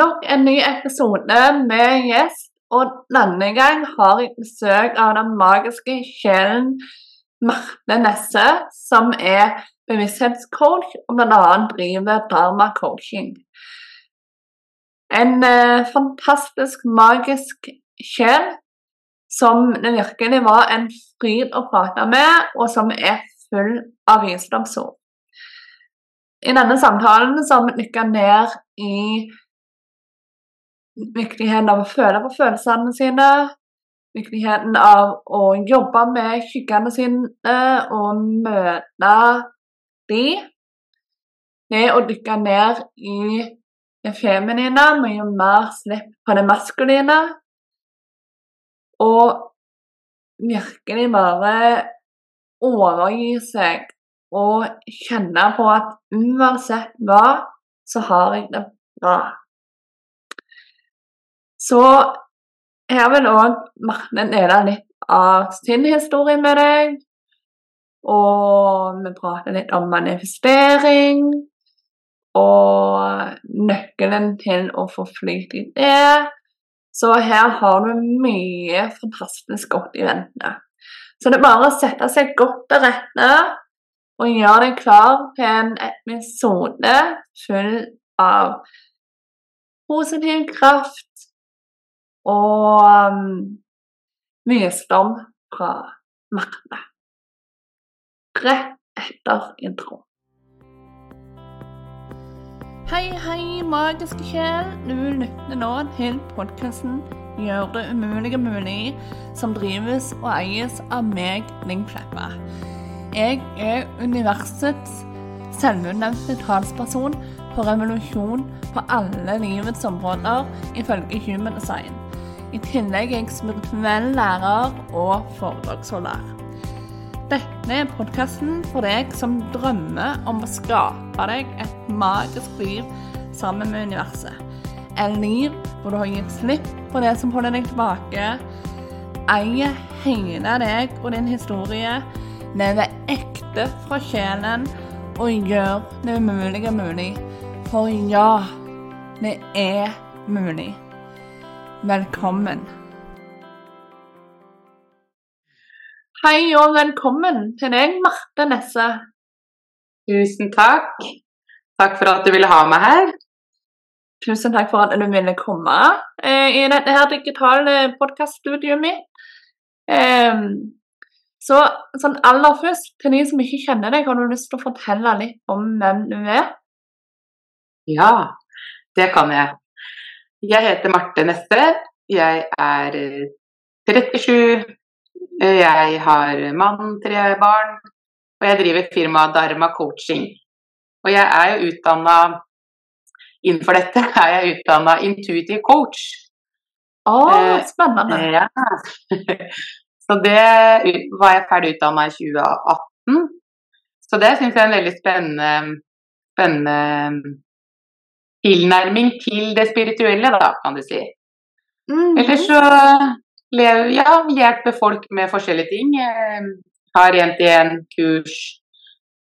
nok en ny episode med gjest. Og denne gang har jeg besøk av den magiske sjelen Marte Nesse, som er bevissthetscoach og bl.a. driver Dharma Coaching. En eh, fantastisk, magisk sjel som det virkelig var en fryd å prate med, og som er full av visdomsord. I denne samtalen vi dykka ned i viktigheten av å føle på følelsene sine, viktigheten av å jobbe med skyggene sine og møte de. Det å dykke ned i det feminine, mye mer slipp på det maskuline. Og virkelig bare overgi seg og kjenne på at uansett hva, så har jeg det bra. Så her vil òg Marte dele litt av sin historie med deg. Og vi prater litt om manifestering. Og nøkkelen til å få flyt i det. Så her har du mye fantastisk godt i vente. Så det er bare å sette seg godt til rette og gjøre deg klar til en episode full av positiv kraft, og um, visdom fra Marte. Rett etter intro. Hei, hei, magiske sjel. Du lytter nå til podkasten 'Gjør det umulige mulig', som drives og eies av meg, Ling Kleppa. Jeg er universets selvutnevnte talsperson for revolusjon på alle livets områder, ifølge Human Design. I tillegg er jeg spirituell lærer og foredragsholder. Dette er podkasten for deg som drømmer om å skape deg et magisk liv sammen med universet. Et liv hvor du har gitt slipp på det som holder deg tilbake. Eier hele deg og din historie. Lever ekte fra sjelen og gjør det umulige mulig. For ja, det er mulig. Velkommen. Hei og velkommen til deg, Marte Nesse. Tusen takk. Takk for at du ville ha meg her. Tusen takk for at du ville komme eh, i dette her digitale podkaststudioet mitt. Eh, så sånn aller først, til de som ikke kjenner deg, har du lyst til å fortelle litt om hvem du er? Ja, det kan jeg. Jeg heter Marte Neste. Jeg er 37. Jeg har mann, tre barn, og jeg driver firmaet Dharma Coaching. Og jeg er jo utdanna Innenfor dette er jeg utdanna intuitive coach. Å, spennende. Eh, ja. Så det var jeg ferdig utdanna i 2018. Så det syns jeg er en veldig spennende, spennende tilnærming til det spirituelle, da, kan du si. Mm. Ellers så lever, ja, hjelper folk med forskjellige ting. Jeg har én-til-én-kurs,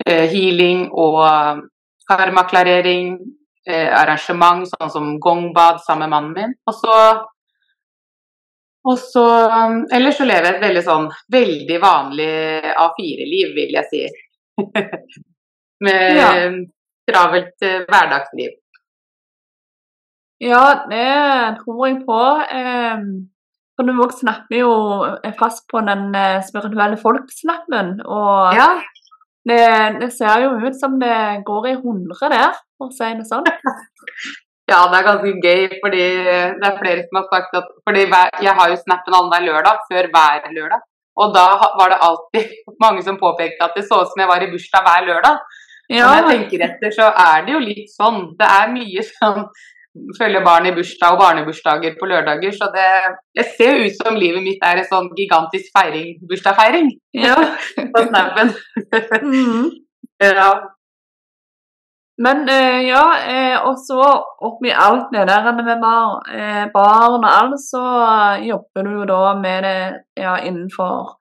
eh, healing og karmaklarering, eh, arrangement sånn som gongbad sammen med mannen min. Og så og så Ellers så lever jeg et veldig sånn veldig vanlig A4-liv, vil jeg si. med ja. travelt eh, hverdagsliv. Ja, det tror jeg på. Eh, for også snakker jo fast på den eh, spirituelle folk-snappen. Og ja. det, det, ser jo ut som det går i hundre der, for å si det sånn. Ja, det er ganske gøy, fordi det er flere som har sagt at fordi Jeg har jo snappen annenhver lørdag, før hver lørdag. Og da var det alltid mange som påpekte at det så ut som jeg var i bursdag hver lørdag. Ja. Når jeg tenker etter, så er det jo litt sånn. Det er mye sånn følger barn i bursdag og barnebursdager på lørdager. Så det, det ser ut som livet mitt er en sånn gigantisk feiring, bursdagsfeiring ja. på snappen. mm. ja. Men uh, ja, uh, og så oppi alt det der med uh, barn og alt, så jobber du jo da med det ja, innenfor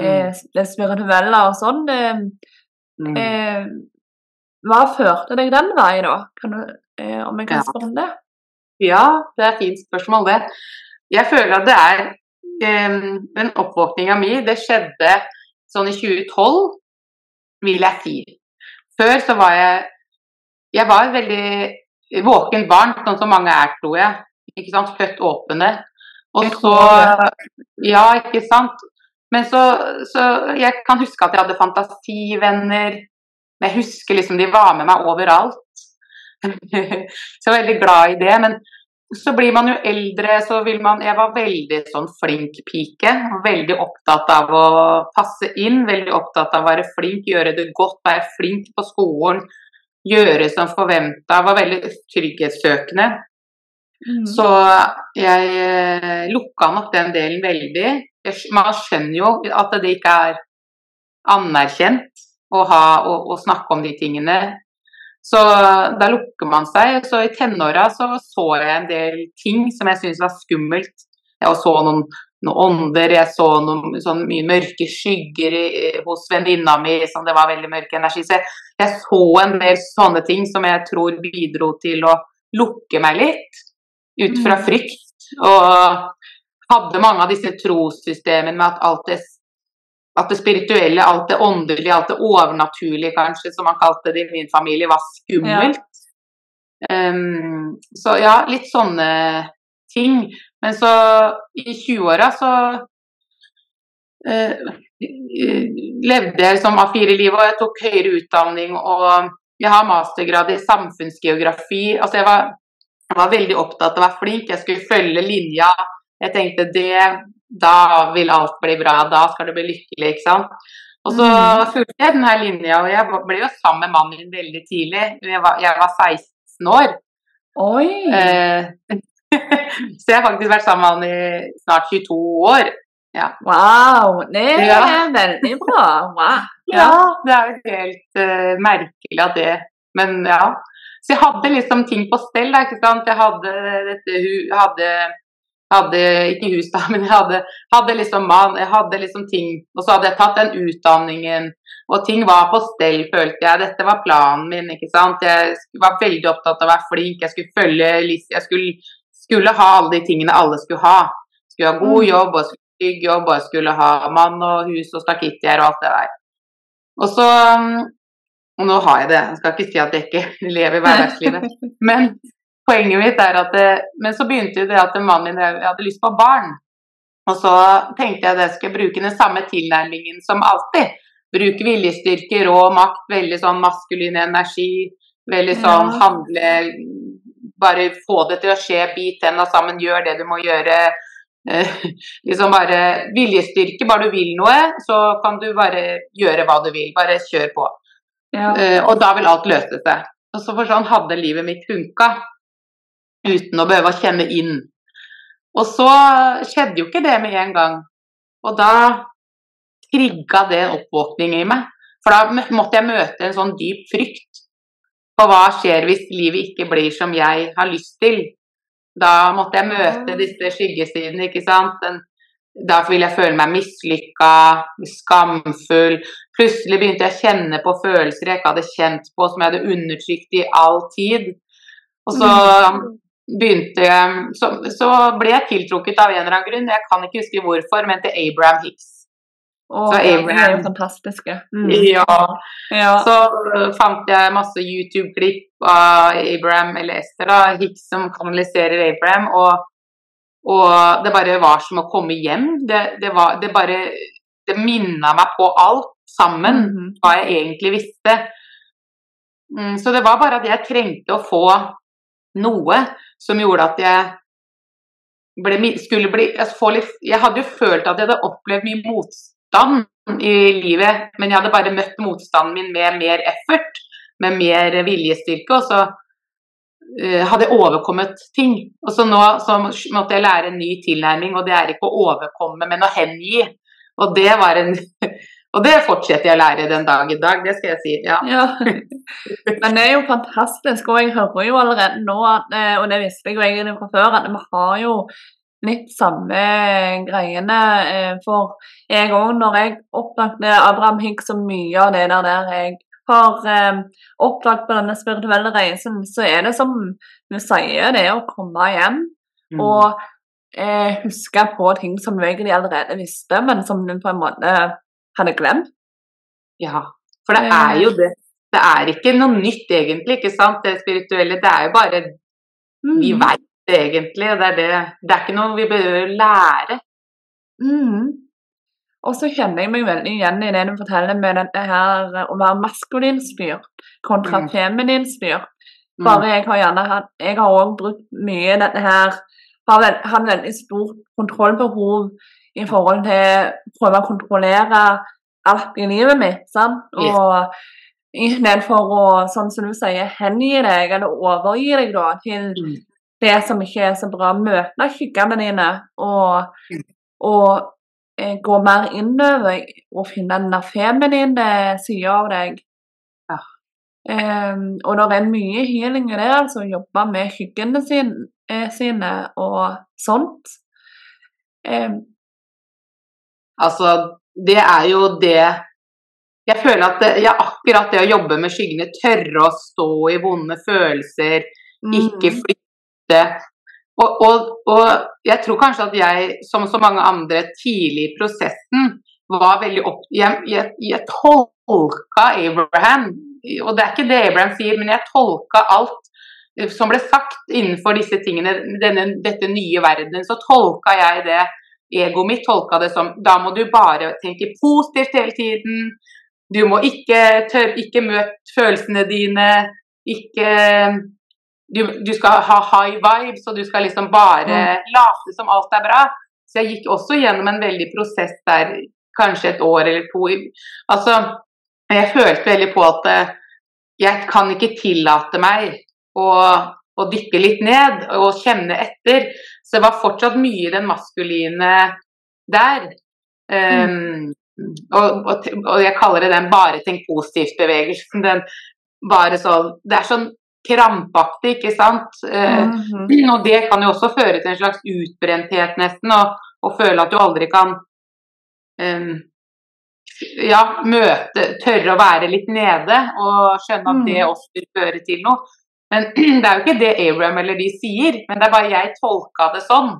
mm. det spirituelle og sånn. Mm. hva førte deg den veien, da? Kan du, om jeg kan spørre om det? Ja, det er et fint spørsmål, det. Jeg føler at det er um, Den oppvåkninga mi, det skjedde sånn i 2012, vil jeg si. Før så var jeg Jeg var et veldig våkent barn, sånn som mange er, tror jeg. Ikke sant? Født åpne. Og så Ja, ikke sant. Men så, så Jeg kan huske at jeg hadde fantasivenner. Men Jeg husker liksom de var med meg overalt. så jeg var veldig glad i det. Men så blir man jo eldre, så vil man Jeg var veldig sånn flink pike. Veldig opptatt av å passe inn, veldig opptatt av å være flink, gjøre det godt, være flink på skolen. Gjøre som forventa. Var veldig trygghetssøkende. Mm. Så jeg eh, lukka nok den delen veldig. Man skjønner jo at det ikke er anerkjent å, ha, å, å snakke om de tingene. Så da lukker man seg. Så i tenåra så, så jeg en del ting som jeg syntes var skummelt. Jeg så noen, noen ånder, jeg så noen sånn mye mørke skygger i, hos venninna mi som det var veldig mørk energi. Så jeg, jeg, så en del sånne ting som jeg tror bidro til å lukke meg litt, ut fra mm. frykt. Og hadde mange av disse trossystemene med at alt det at det spirituelle, alt det åndelige, alt det overnaturlige, kanskje, som man kalte det i min familie, var skummelt. Ja. Um, så ja, litt sånne ting. Men så i 20-åra så uh, levde jeg som A4-liv, og jeg tok høyere utdanning. Og jeg har mastergrad i samfunnsgeografi. Altså jeg var, jeg var veldig opptatt av å være flink, jeg skulle følge linja. Jeg tenkte det da vil alt bli bra, da skal du bli lykkelig, ikke sant. Og så mm. fulgte jeg denne linja, og jeg ble jo sammen med mannen min veldig tidlig. Jeg var, jeg var 16 år. Oi! Eh, så jeg har faktisk vært sammen med han i snart 22 år. Ja. Wow, det er ja. veldig bra. Wow. Ja. ja, det er jo helt uh, merkelig at det Men ja. Så jeg hadde liksom ting på stell. Da, ikke sant? Jeg hadde dette hun hadde hadde ikke hus da, men jeg hadde, hadde liksom mann, jeg hadde liksom ting Og så hadde jeg tatt den utdanningen, og ting var på stell, følte jeg. Dette var planen min, ikke sant. Jeg var veldig opptatt av å være flink, jeg skulle følge Jeg skulle, skulle ha alle de tingene alle skulle ha. Skulle ha god mm. jobb, og trygg jobb, og skulle ha mann og hus og stakittier og alt det der. Og så Og nå har jeg det, jeg skal ikke si at jeg ikke lever hverdagslivet, men poenget mitt er at det, Men så begynte jo det at mannen min hadde lyst på barn. Og så tenkte jeg at jeg skulle bruke den samme tilnærmingen som alltid. Bruke viljestyrke, rå makt, veldig sånn maskulin energi. Veldig sånn ja. handle Bare få det til å skje, bit tenna sammen, gjør det du må gjøre. Eh, liksom bare viljestyrke. Bare du vil noe, så kan du bare gjøre hva du vil. Bare kjør på. Ja. Eh, og da vil alt løse seg. Og så for sånn hadde livet mitt funka uten å behøve å kjenne inn. Og så skjedde jo ikke det med en gang. Og da trigga det en oppvåkning i meg. For da måtte jeg møte en sånn dyp frykt for hva skjer hvis livet ikke blir som jeg har lyst til. Da måtte jeg møte disse skyggesidene, ikke sant. da vil jeg føle meg mislykka, skamfull. Plutselig begynte jeg å kjenne på følelser jeg ikke hadde kjent på, som jeg hadde undertrykt i all tid. Og så mm begynte så, så, ble jeg tiltrukket av en eller annen grunn, jeg kan ikke huske hvorfor, men til Abraham Hicks. Oh, så Abraham, er jo fantastiske. Mm. Ja. ja. Så fant jeg masse YouTube-klipp av Abraham eller Esther da, Hicks som kanaliserer Abraham, og, og, det bare var som å komme hjem. Det, det, var, det bare Det minna meg på alt sammen, mm -hmm. hva jeg egentlig visste. Mm, så det var bare at jeg trengte å få noe som gjorde at jeg ble, skulle bli jeg, litt, jeg hadde jo følt at jeg hadde opplevd mye motstand i livet, men jeg hadde bare møtt motstanden min med mer effort, med mer viljestyrke. Og så uh, hadde jeg overkommet ting. Og så nå så måtte jeg lære en ny tilnærming, og det er ikke å overkomme, men å hengi. Og det var en Og det fortsetter jeg å lære den dag i dag, det skal jeg si. ja. ja. Men det er jo fantastisk, og jeg hører jo allerede nå, at, og det visste jeg jo egentlig fra før, at vi har jo litt samme greiene. Eh, for jeg òg, når jeg oppdaget Abraham Higgs så mye av det der, der jeg har eh, oppdaget på denne spirituelle reisen, så er det som du sier, det er å komme hjem Mm. og eh, huske på ting som du egentlig allerede visste, men som du på en måte hadde glemt. Ja, for det er jo det. Det er ikke noe nytt egentlig, ikke sant, det spirituelle. Det er jo bare Vi Mm. veit det egentlig. Det er, det. det er ikke noe vi bør lære. Mm. Og så kjenner jeg meg veldig igjen i det du forteller med dette her eh, å være maskulin maskulinstyrt kontra Mm. femininstyrt. Mm. Bare jeg har gjerne hatt Jeg har òg brukt mye dette her Har vel, veldig stort kontrollbehov i forhold til å prøve å kontrollere alt i livet mitt, sant? Og istedenfor å, sånn som du sier, hengi deg, eller overgi deg da til Mm. det som ikke er så bra, møte skyggene dine og, og eh, gå mer innover og finne den der feminine sida av deg. Ja. Um, og det er mye healing i det, altså å jobbe med skyggene sin, eh, sine og sånt. Em, Altså, det er jo det Jeg føler at det, ja, akkurat det å jobbe med skyggene, tørre å stå i vonde følelser, ikke mm, flytte. Og, og, og jeg tror kanskje at jeg, som så mange andre tidlig i prosessen, var veldig opp... Jeg, jeg, jeg tolka Abraham, og det er ikke det Abraham sier, men jeg tolka alt som ble sagt innenfor disse tingene, denne, dette nye verden, så tolka jeg det Egoet mitt tolka det som da må du bare tenke positivt hele tiden. Du må ikke tørre, ikke møte følelsene dine. Ikke du, du skal ha high vibes, og du skal liksom bare late som alt er bra. Så jeg gikk også gjennom en veldig prosess der, kanskje et år eller to. Altså, jeg følte veldig på at eh, jeg kan ikke tillate meg å, å dykke litt ned og kjenne etter. Så det var fortsatt mye den maskuline der. Um, og, og, og jeg kaller det den bare tenk positivt-bevegelsen. Den bare sånn Det er sånn krampaktig, ikke sant? Eh, mhm. og det kan jo også føre til en slags utbrenthet, nesten, og, og føle at du aldri kan um, ja, møte Tørre å være litt nede og skjønne at det Mm. også vil føre til noe. Men det er jo ikke det Abraham eller de sier, men det er bare jeg tolka det sånn.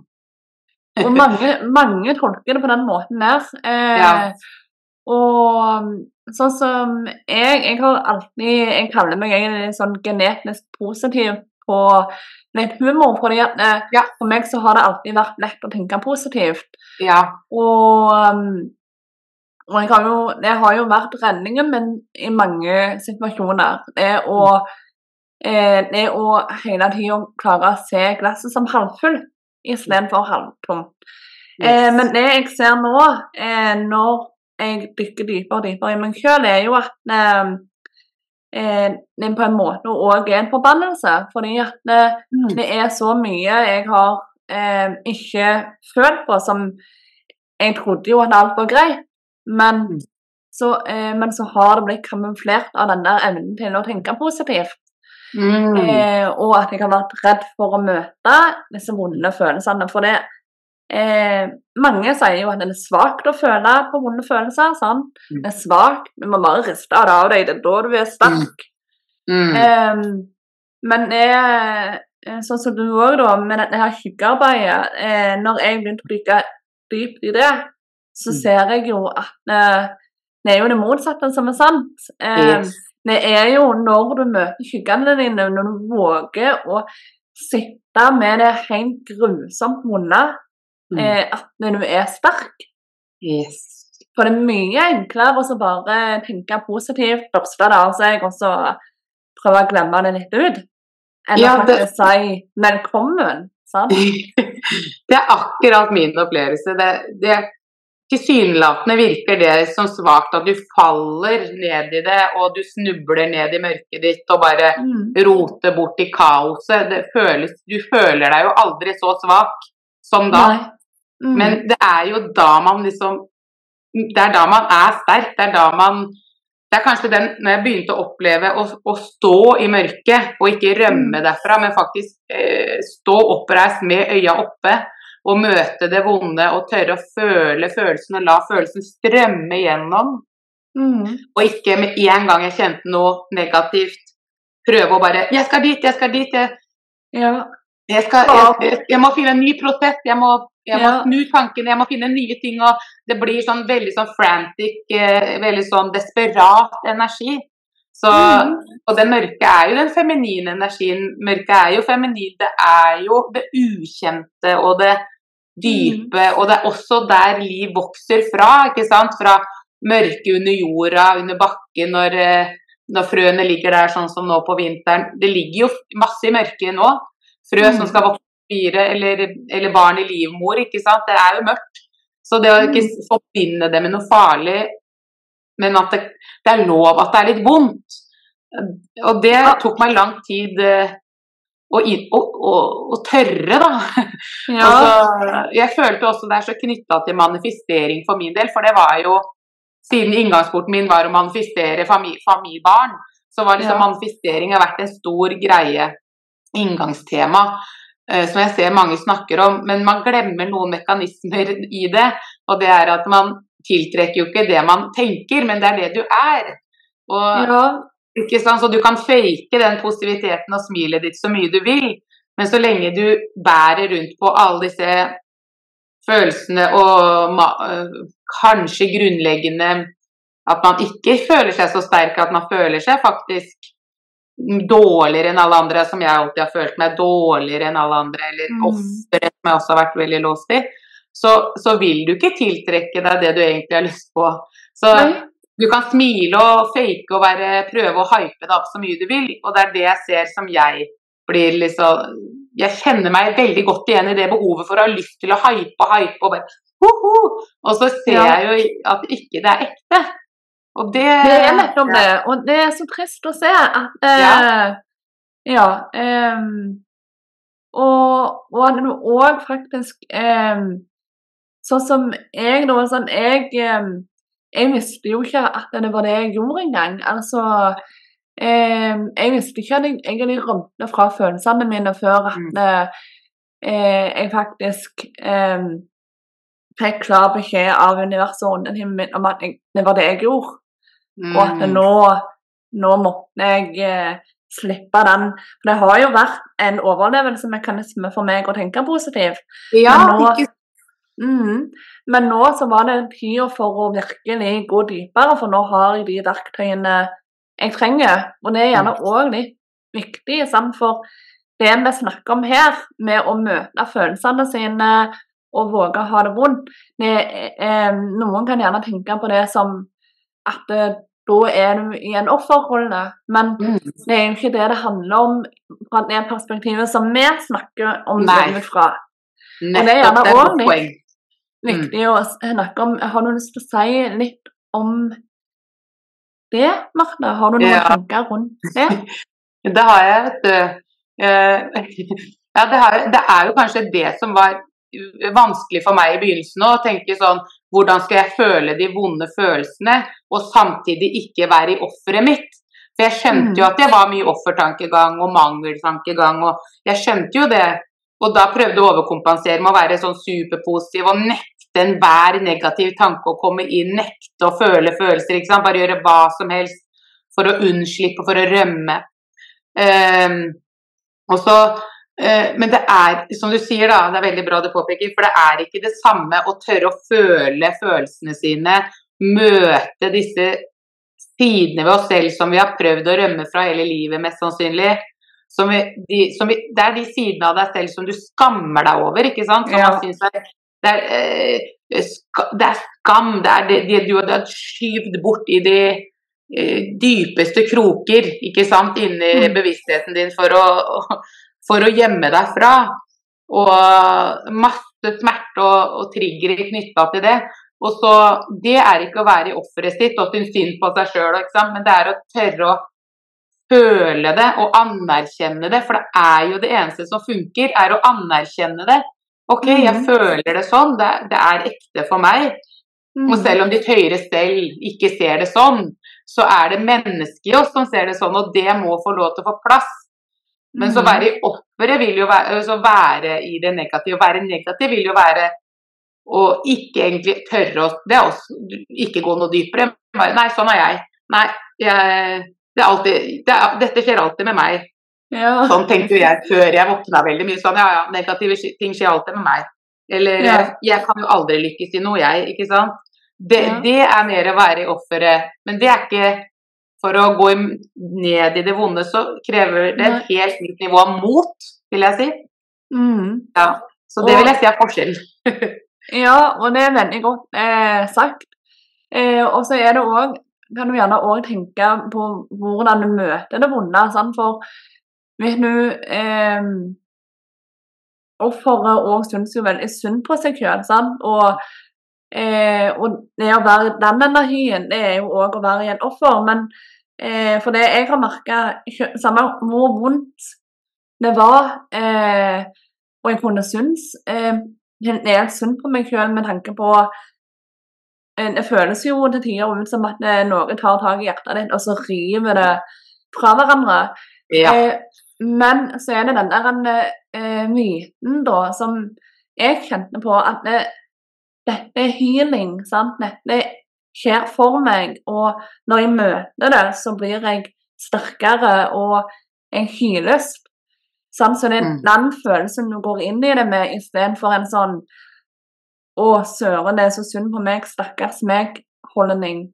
Og mange, mange tolker det på den måten der. Eh, Ja. Og sånn som jeg Jeg har alltid Jeg kaller meg egentlig sånn genetisk positiv på litt humor, fordi at eh, Ja. for meg så har det alltid vært lett å tenke positivt. Ja. Og, um, og jeg har jo, det har jo vært redningen min i mange situasjoner. Det å, eh, det å hele tida klare å se glasset som halvfullt istedenfor halvtomt. Eh, men det jeg ser nå, eh, når jeg dykker dypere og dypere i meg sjøl, er jo at eh, eh, det på en måte òg er en forbannelse. Fordi at det, Mm. det er så mye jeg har eh, ikke følt på som Jeg trodde jo at alt var greit, men Mm. så, eh, men så har det blitt kamuflert av den der evnen til å tenke positivt. Mm. Eh, og at jeg har vært redd for å møte disse vonde følelsene. For det eh, Mange sier jo at det er svakt å føle på vonde følelser. sant? Mm. Det er svakt, du må bare riste det av deg. Det er da du er sterk. Mm. Eh, men det er eh, sånn som du òg, da, med dette her skyggearbeidet eh, Når jeg begynte å dykke dypt i det, så Mm. ser jeg jo at eh, det er jo det motsatte som er sant. Ehm, Yes. Det er jo når du møter skyggene dine, når du våger å sitte med det helt grusomt vonde, Mm. eh, at du er sterk. Yes. For det er mye enklere å bare tenke positivt, børste det av seg og så prøve å glemme det litt ut. Enn Ja, å det- faktisk si 'velkommen'. Sant? Det er akkurat min opplevelse. Det, det Tilsynelatende virker det som svakt at du faller ned i det, og du snubler ned i mørket ditt og bare Mm. roter bort i kaoset. Det føles, du føler deg jo aldri så svak som da. Mm. Men det er jo da man liksom Det er da man er sterk. Det er da man Det er kanskje den når jeg begynte å oppleve å, å stå i mørket og ikke rømme Mm. derfra, men faktisk eh, stå oppreist med øya oppe og møte det vonde og tørre å føle følelsen og la følelsen strømme gjennom. Mm. Og ikke med en gang jeg kjente noe negativt, prøve å bare 'Jeg skal dit, jeg skal dit'. Jeg, Ja. jeg, skal, jeg, jeg, må finne en ny prosess. Jeg må, jeg må Ja. snu tankene, jeg må finne nye ting. Og det blir sånn veldig sånn frantic, eh, veldig sånn desperat energi. Så, Mm. Og det mørke er jo den feminine energien. Mørket er jo feminin. Det er jo det ukjente og det dype. Og det er også der liv vokser fra. ikke sant? Fra mørket under jorda, under bakken, når, eh, når frøene ligger der sånn som nå på vinteren. Det ligger jo masse i mørket nå. Frø som Mm. skal vokse fire, eller, eller barn i livmor, ikke sant. Det er jo mørkt. Så det å ikke Mm. forbinde det med noe farlig, men at det, det er lov at det er litt vondt. Og det tok meg lang tid eh, og, og, å, å tørre, da. Ja. Altså, jeg følte også det er så knytta til manifestering for min del, for det var jo Siden inngangsporten min var å manifestere familiebarn, så var liksom Ja. manifestering har vært en stor greie, inngangstema, eh, som jeg ser mange snakker om. Men man glemmer noen mekanismer i det, og det er at man tiltrekker jo ikke det man tenker, men det er det du er. Og ja. Ikke sant? Så du kan fake den positiviteten og smilet ditt så mye du vil, men så lenge du bærer rundt på alle disse følelsene og øh, kanskje grunnleggende at man ikke føler seg så sterk at man føler seg faktisk dårligere enn alle andre, som jeg alltid har følt meg dårligere enn alle andre, eller Mm. ofre, som jeg også har vært veldig låst i, så, så vil du ikke tiltrekke deg det du egentlig har lyst på. Så Nei. Du kan smile og fake og være, prøve å hype deg opp så mye du vil, og det er det jeg ser som jeg blir liksom Jeg kjenner meg veldig godt igjen i det behovet for å ha lyst til å hype og hype og bare «Hoho!» Og så ser jeg jo at ikke det er ekte. Og det Det er nettopp det, og det er så trist å se at eh, Ja. Ja. ehm, og, og at du òg faktisk ehm, Sånn som jeg, da. Sånn, jeg, ehm, jeg visste jo ikke at det var det jeg gjorde engang. Altså eh, Jeg visste ikke at jeg egentlig rømte fra følelsene mine før at Mm. eh, jeg faktisk eh, fikk klar beskjed av universet og ånden min om at jeg, det var det jeg gjorde. Og at Mm. nå, nå måtte jeg eh, slippe den. For det har jo vært en overlevelsesmekanisme for meg å tenke positivt. Ja, nå- ikke Mhm. Men nå så var det tida for å virkelig gå dypere, for nå har jeg de verktøyene jeg trenger. Og det er gjerne Mm. òg litt viktig, sant? for det vi snakker om her, med å møte følelsene sine og våge å ha det vondt det, eh, Noen kan gjerne tenke på det som at eh, da er du i en offerrolle, men Mm. det er jo ikke det det handler om fra det perspektivet som vi snakker om det ut fra. Nettopp, gjerne det er litt- poeng. Viktig å snakke om Har du lyst til å si litt om det, Marte? Har du noen Ja. tanker rundt det? Det har jeg, vet du. Eh, Ja, det, har, det er jo kanskje det som var vanskelig for meg i begynnelsen òg. Å tenke sånn Hvordan skal jeg føle de vonde følelsene, og samtidig ikke være i offeret mitt? For jeg skjønte jo Mm. at jeg var mye offertankegang og mangeltankegang, og jeg skjønte jo det. Og da prøvde å overkompensere med å være sånn superpositiv og nekte enhver negativ tanke å komme inn. Nekte å føle følelser, ikke sant. Bare gjøre hva som helst for å unnslippe, for å rømme. Um, og så, eh, men det er, som du sier, da, det er veldig bra du påpeker, for det er ikke det samme å tørre å føle følelsene sine, møte disse sidene ved oss selv som vi har prøvd å rømme fra hele livet, mest sannsynlig. Som vi, de, som vi, det er de sidene av deg selv som du skammer deg over, ikke sant? Som Ja. man synes er, det, er, eh, det er skam, det er det, det du har skyvd bort i de eh, dypeste kroker, ikke sant, inni Mm. bevisstheten din for å, for å gjemme deg fra. Og masse smerte og, og triggere knytta til det. Og så, Det er ikke å være i offeret sitt og synes synd på seg sjøl, men det er å tørre å føle det og anerkjenne det. For det er jo det eneste som funker, er å anerkjenne det. OK, jeg Mhm. føler det sånn, det, det er ekte for meg. Mm. Og selv om ditt høyere selv ikke ser det sånn, så er det mennesket i oss som ser det sånn, og det må få lov til å få plass. Men så Mhm. være i offeret vil jo være, så være i det negative. Å være negativ vil jo være å ikke egentlig tørre å Det er også ikke gå noe dypere. Bare, nei, sånn er jeg. Nei, jeg, det er alltid, det er, dette skjer alltid med meg. Ja. Sånn tenkte jeg før jeg våkna veldig mye. Sånn ja, ja, negative ting skjer alltid med meg. Eller Ja. jeg, jeg kan jo aldri lykkes i noe, jeg. Ikke sant. Det, Ja. det er mer å være i offeret. Men det er ikke For å gå ned i det vonde, så krever det et helt nytt nivå av mot, vil jeg si. Mm. Ja. Så det vil jeg si er forskjell. Ja, og det er veldig godt eh, sagt. Eh, og så er det òg Kan du gjerne òg tenke på hvordan du møter det vonde. Sant? For vet du eh, Offeret òg syns jo veldig synd på seg sjøl. Og, eh, og det å være den energien, det er jo òg å være i en offer. Men eh, for det jeg har merka, samme hvor vondt det var, eh, og jeg kunne synes eh, det er synd på meg sjøl med tanke på Det føles jo til tider ut som at noen tar tak i hjertet ditt, og så river det fra hverandre. Ja. Eh, men så er det den der eh, myten da som jeg kjente på, at det, dette er healing. sant? Dette skjer for meg, og når jeg møter det, så blir jeg sterkere, og jeg hyles. Sant? Så det er Mm. den følelsen du går inn i det med, istedenfor en sånn Å, søren, det er så synd på meg, stakkars meg-holdning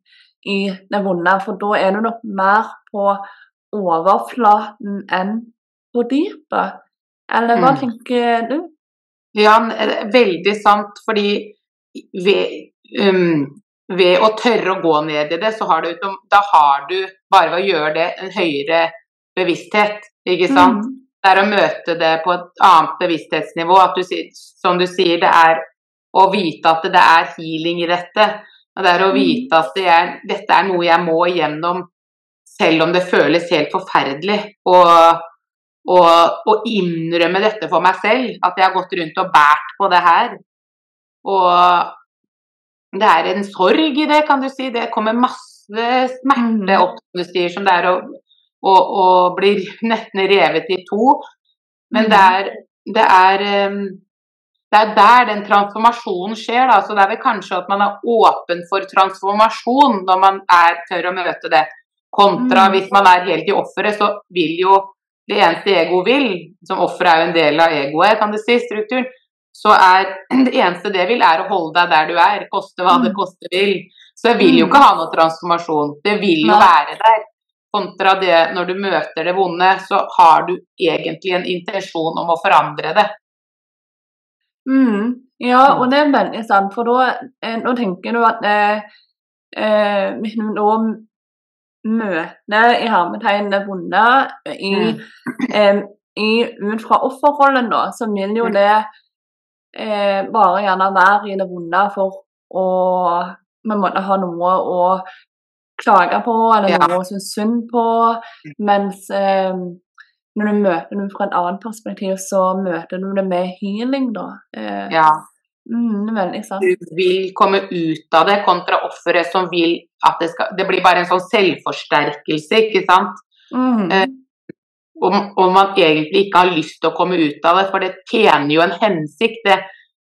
i det vonde. For da er du nok mer på overflaten enn på dypet. Eller hva Mm. tenker du? Ja, veldig sant. Fordi ved, um, ved å tørre å gå ned i det, så har du, da har du bare ved å gjøre det en høyere bevissthet. Ikke sant? Mm. Det er å møte det på et annet bevissthetsnivå. At du, som du sier, det er å vite at det er healing i dette. Og det er å Mm. vite at det er, dette er noe jeg må igjennom, selv om det føles helt forferdelig. Og, og, og innrømme dette for meg selv, at jeg har gått rundt og båret på det her. Og det er en sorg i det, kan du si. Det kommer masse smerte Mm. opp, som du sier, som det er å, å, å bli nesten revet i to. Men det Mm. er, det er um, det er der den transformasjonen skjer. Da. Så det er vel kanskje at man er åpen for transformasjon når man er tør å møte det. Kontra Mm. hvis man er helt i offeret, så vil jo det eneste ego vil, som offeret er jo en del av egoet, kan du si, strukturen, så er det eneste det vil, er å holde deg der du er, koste hva det Mm. koste vil. Så det vil jo Mm. ikke ha noe transformasjon. Det vil jo være der. Kontra det når du møter det vonde, så har du egentlig en intensjon om å forandre det. Mm. Ja, og det er veldig sant, for da eh, nå tenker du at eh, eh, hvis du da møter i hermetegn det vonde i, Mm. eh, i, ut fra offerrollen, da, så vil jo Mm. det eh, bare gjerne være i det vonde for å på måtte ha noe å klage på, eller Ja. noe å synes synd på, mens eh, når du møter noen fra et annet perspektiv, så møter du det med healing, da. Eh, Ja. mm, sant. du vil komme ut av det, kontra offeret som vil at det skal Det blir bare en sånn selvforsterkelse, ikke sant? Mm. Eh, Og, og man egentlig ikke har lyst til å komme ut av det, for det tjener jo en hensikt. Det,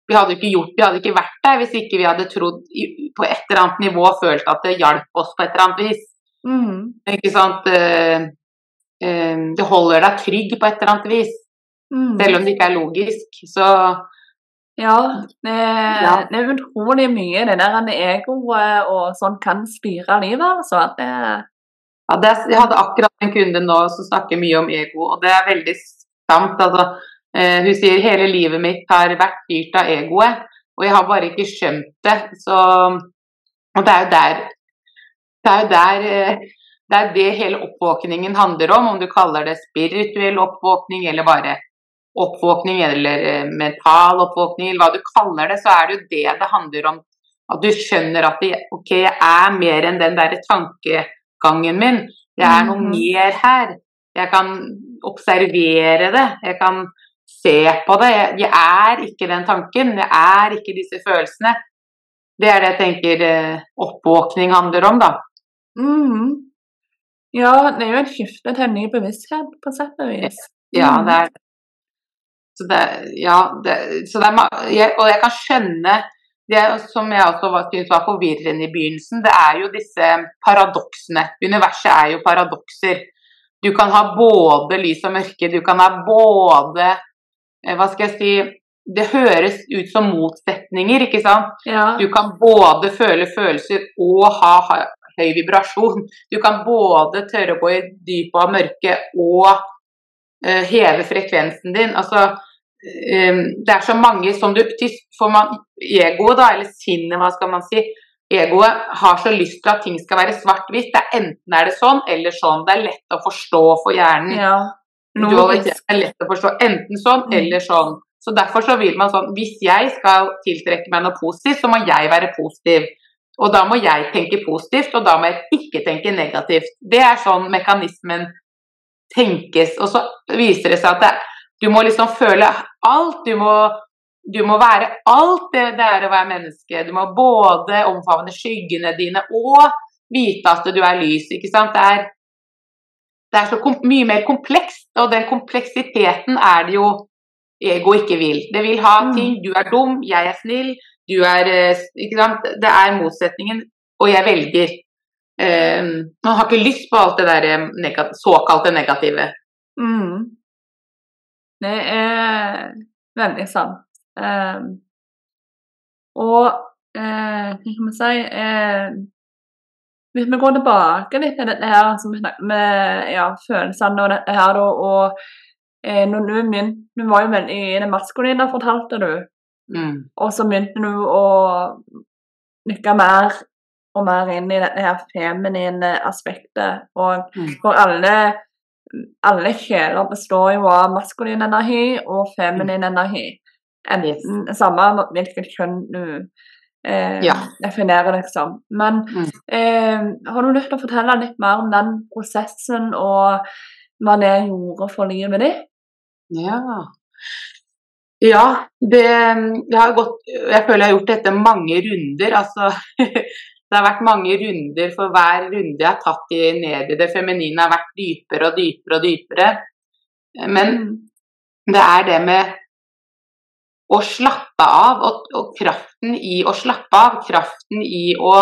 vi hadde ikke gjort Vi hadde ikke vært der hvis ikke vi hadde trodd på et eller annet nivå følt at det hjalp oss på et eller annet vis. Mm. Ikke sant? Eh, det holder deg trygg på et eller annet vis, Mm. selv om det ikke er logisk. Så Ja, det, Ja. det er utrolig mye det der egoet og sånn kan styre livet, altså. At det, Ja, det, jeg hadde akkurat en kunde nå som snakker mye om ego, og det er veldig sant. Altså, eh, hun sier hele livet mitt har vært styrt av egoet, og jeg har bare ikke skjønt det. Så, og det er jo der det er jo der eh, det er det hele oppvåkningen handler om, om du kaller det spirituell oppvåkning eller bare oppvåkning eller eh, mental oppvåkning, eller hva du kaller det, så er det jo det det handler om. At du skjønner at det, ok, jeg er mer enn den derre tankegangen min. Det er noe Mhm. mer her. Jeg kan observere det. Jeg kan se på det. Jeg, jeg er ikke den tanken. Jeg er ikke disse følelsene. Det er det jeg tenker eh, oppvåkning handler om, da. mm. Ja, det er jo et skifte til en ny bevissthet, på sett og vis. Ja, det er så det, ja, det, så det er, jeg, og jeg kan skjønne det som jeg også syntes var forvirrende i begynnelsen, det er jo disse paradoksene. Universet er jo paradokser. Du kan ha både lys og mørke, du kan ha både eh, Hva skal jeg si Det høres ut som motsetninger, ikke sant? Ja. Du kan både føle følelser og ha ha- høy vibrasjon. Du kan både tørre å gå i dypet av mørket og uh, heve frekvensen din. Altså, um, det er så mange som du får For man, egoet, da, eller sinnet, hva skal man si, egoet har så lyst til at ting skal være svart-hvitt. Det Enten er det sånn eller sånn. Det er lett å forstå for hjernen. ja. Dualitet er lett å forstå enten sånn Mm. eller sånn. Så Derfor så vil man sånn Hvis jeg skal tiltrekke meg noe positivt, så må jeg være positiv. Og da må jeg tenke positivt, og da må jeg ikke tenke negativt. Det er sånn mekanismen tenkes. Og så viser det seg at det, du må liksom føle alt. Du må, du må være alt det det er å være menneske. Du må både omfavne skyggene dine og vite at du er lys. ikke sant? Det er det er så mye mer komplekst, og den kompleksiteten er det jo ego ikke vil. Det vil ha Mm. ting. Du er dum, jeg er snill, du er eh, Ikke sant. Det er motsetningen, og jeg velger. Eh, man har ikke lyst på alt det der eh, negat såkalte negative. Mm. Det er veldig sant. Um, og eh, hva kan man si uh, Hvis vi går tilbake litt til dette her som vi snakket med ja, følelsene og dette her, da, og uh, når du begynte Du var jo veldig i det maskuline, fortalte du. Mm. Og så begynte du å nykke mer og mer inn i dette her feminine aspektet. Og Mm. for alle, alle kjeler består jo av maskulin energi og feminin energi. Enten samme hvilket kjønn du eh, Ja. definerer liksom. som. Men Mm. eh, har du lyst til å fortelle litt mer om den prosessen og hva det gjorde for livet ditt? Ja. Ja, det jeg har gått Jeg føler jeg har gjort dette mange runder. Altså Det har vært mange runder for hver runde jeg har tatt i ned i det feminine, har vært dypere og dypere og dypere. Men Mm. det er det med å slappe av, og, og kraften i å slappe av, kraften i å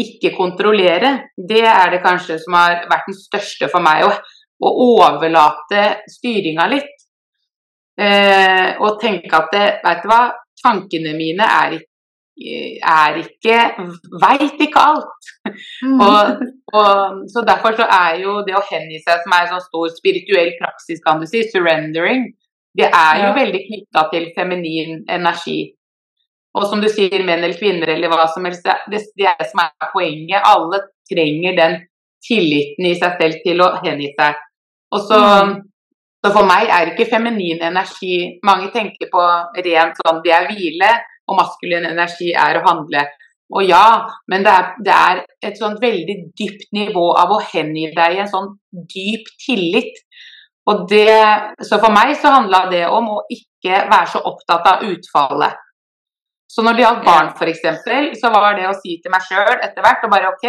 ikke kontrollere, det er det kanskje som har vært den største for meg. Å, å overlate styringa litt. Eh, og tenke at det, vet du hva, tankene mine er ikke er ikke Veit ikke alt. Mm. Og, og, så Derfor så er jo det å hengi seg, som er en sånn stor spirituell praksis, kan du si, surrendering, det er jo Ja. veldig knytta til feminin energi. Og som du sier, menn eller kvinner eller hva som helst, det, det er det som er poenget. Alle trenger den tilliten i seg selv til å hengi seg. Og så, Mm. Så for meg er ikke feminin energi Mange tenker på rent sånn det er hvile, og maskulin energi er å handle. Og ja, men det er, det er et sånn veldig dypt nivå av å hengi deg i en sånn dyp tillit. Og det, så for meg så handla det om å ikke være så opptatt av utfallet. Så når det gjaldt barn f.eks., så var det å si til meg sjøl etter hvert og bare OK,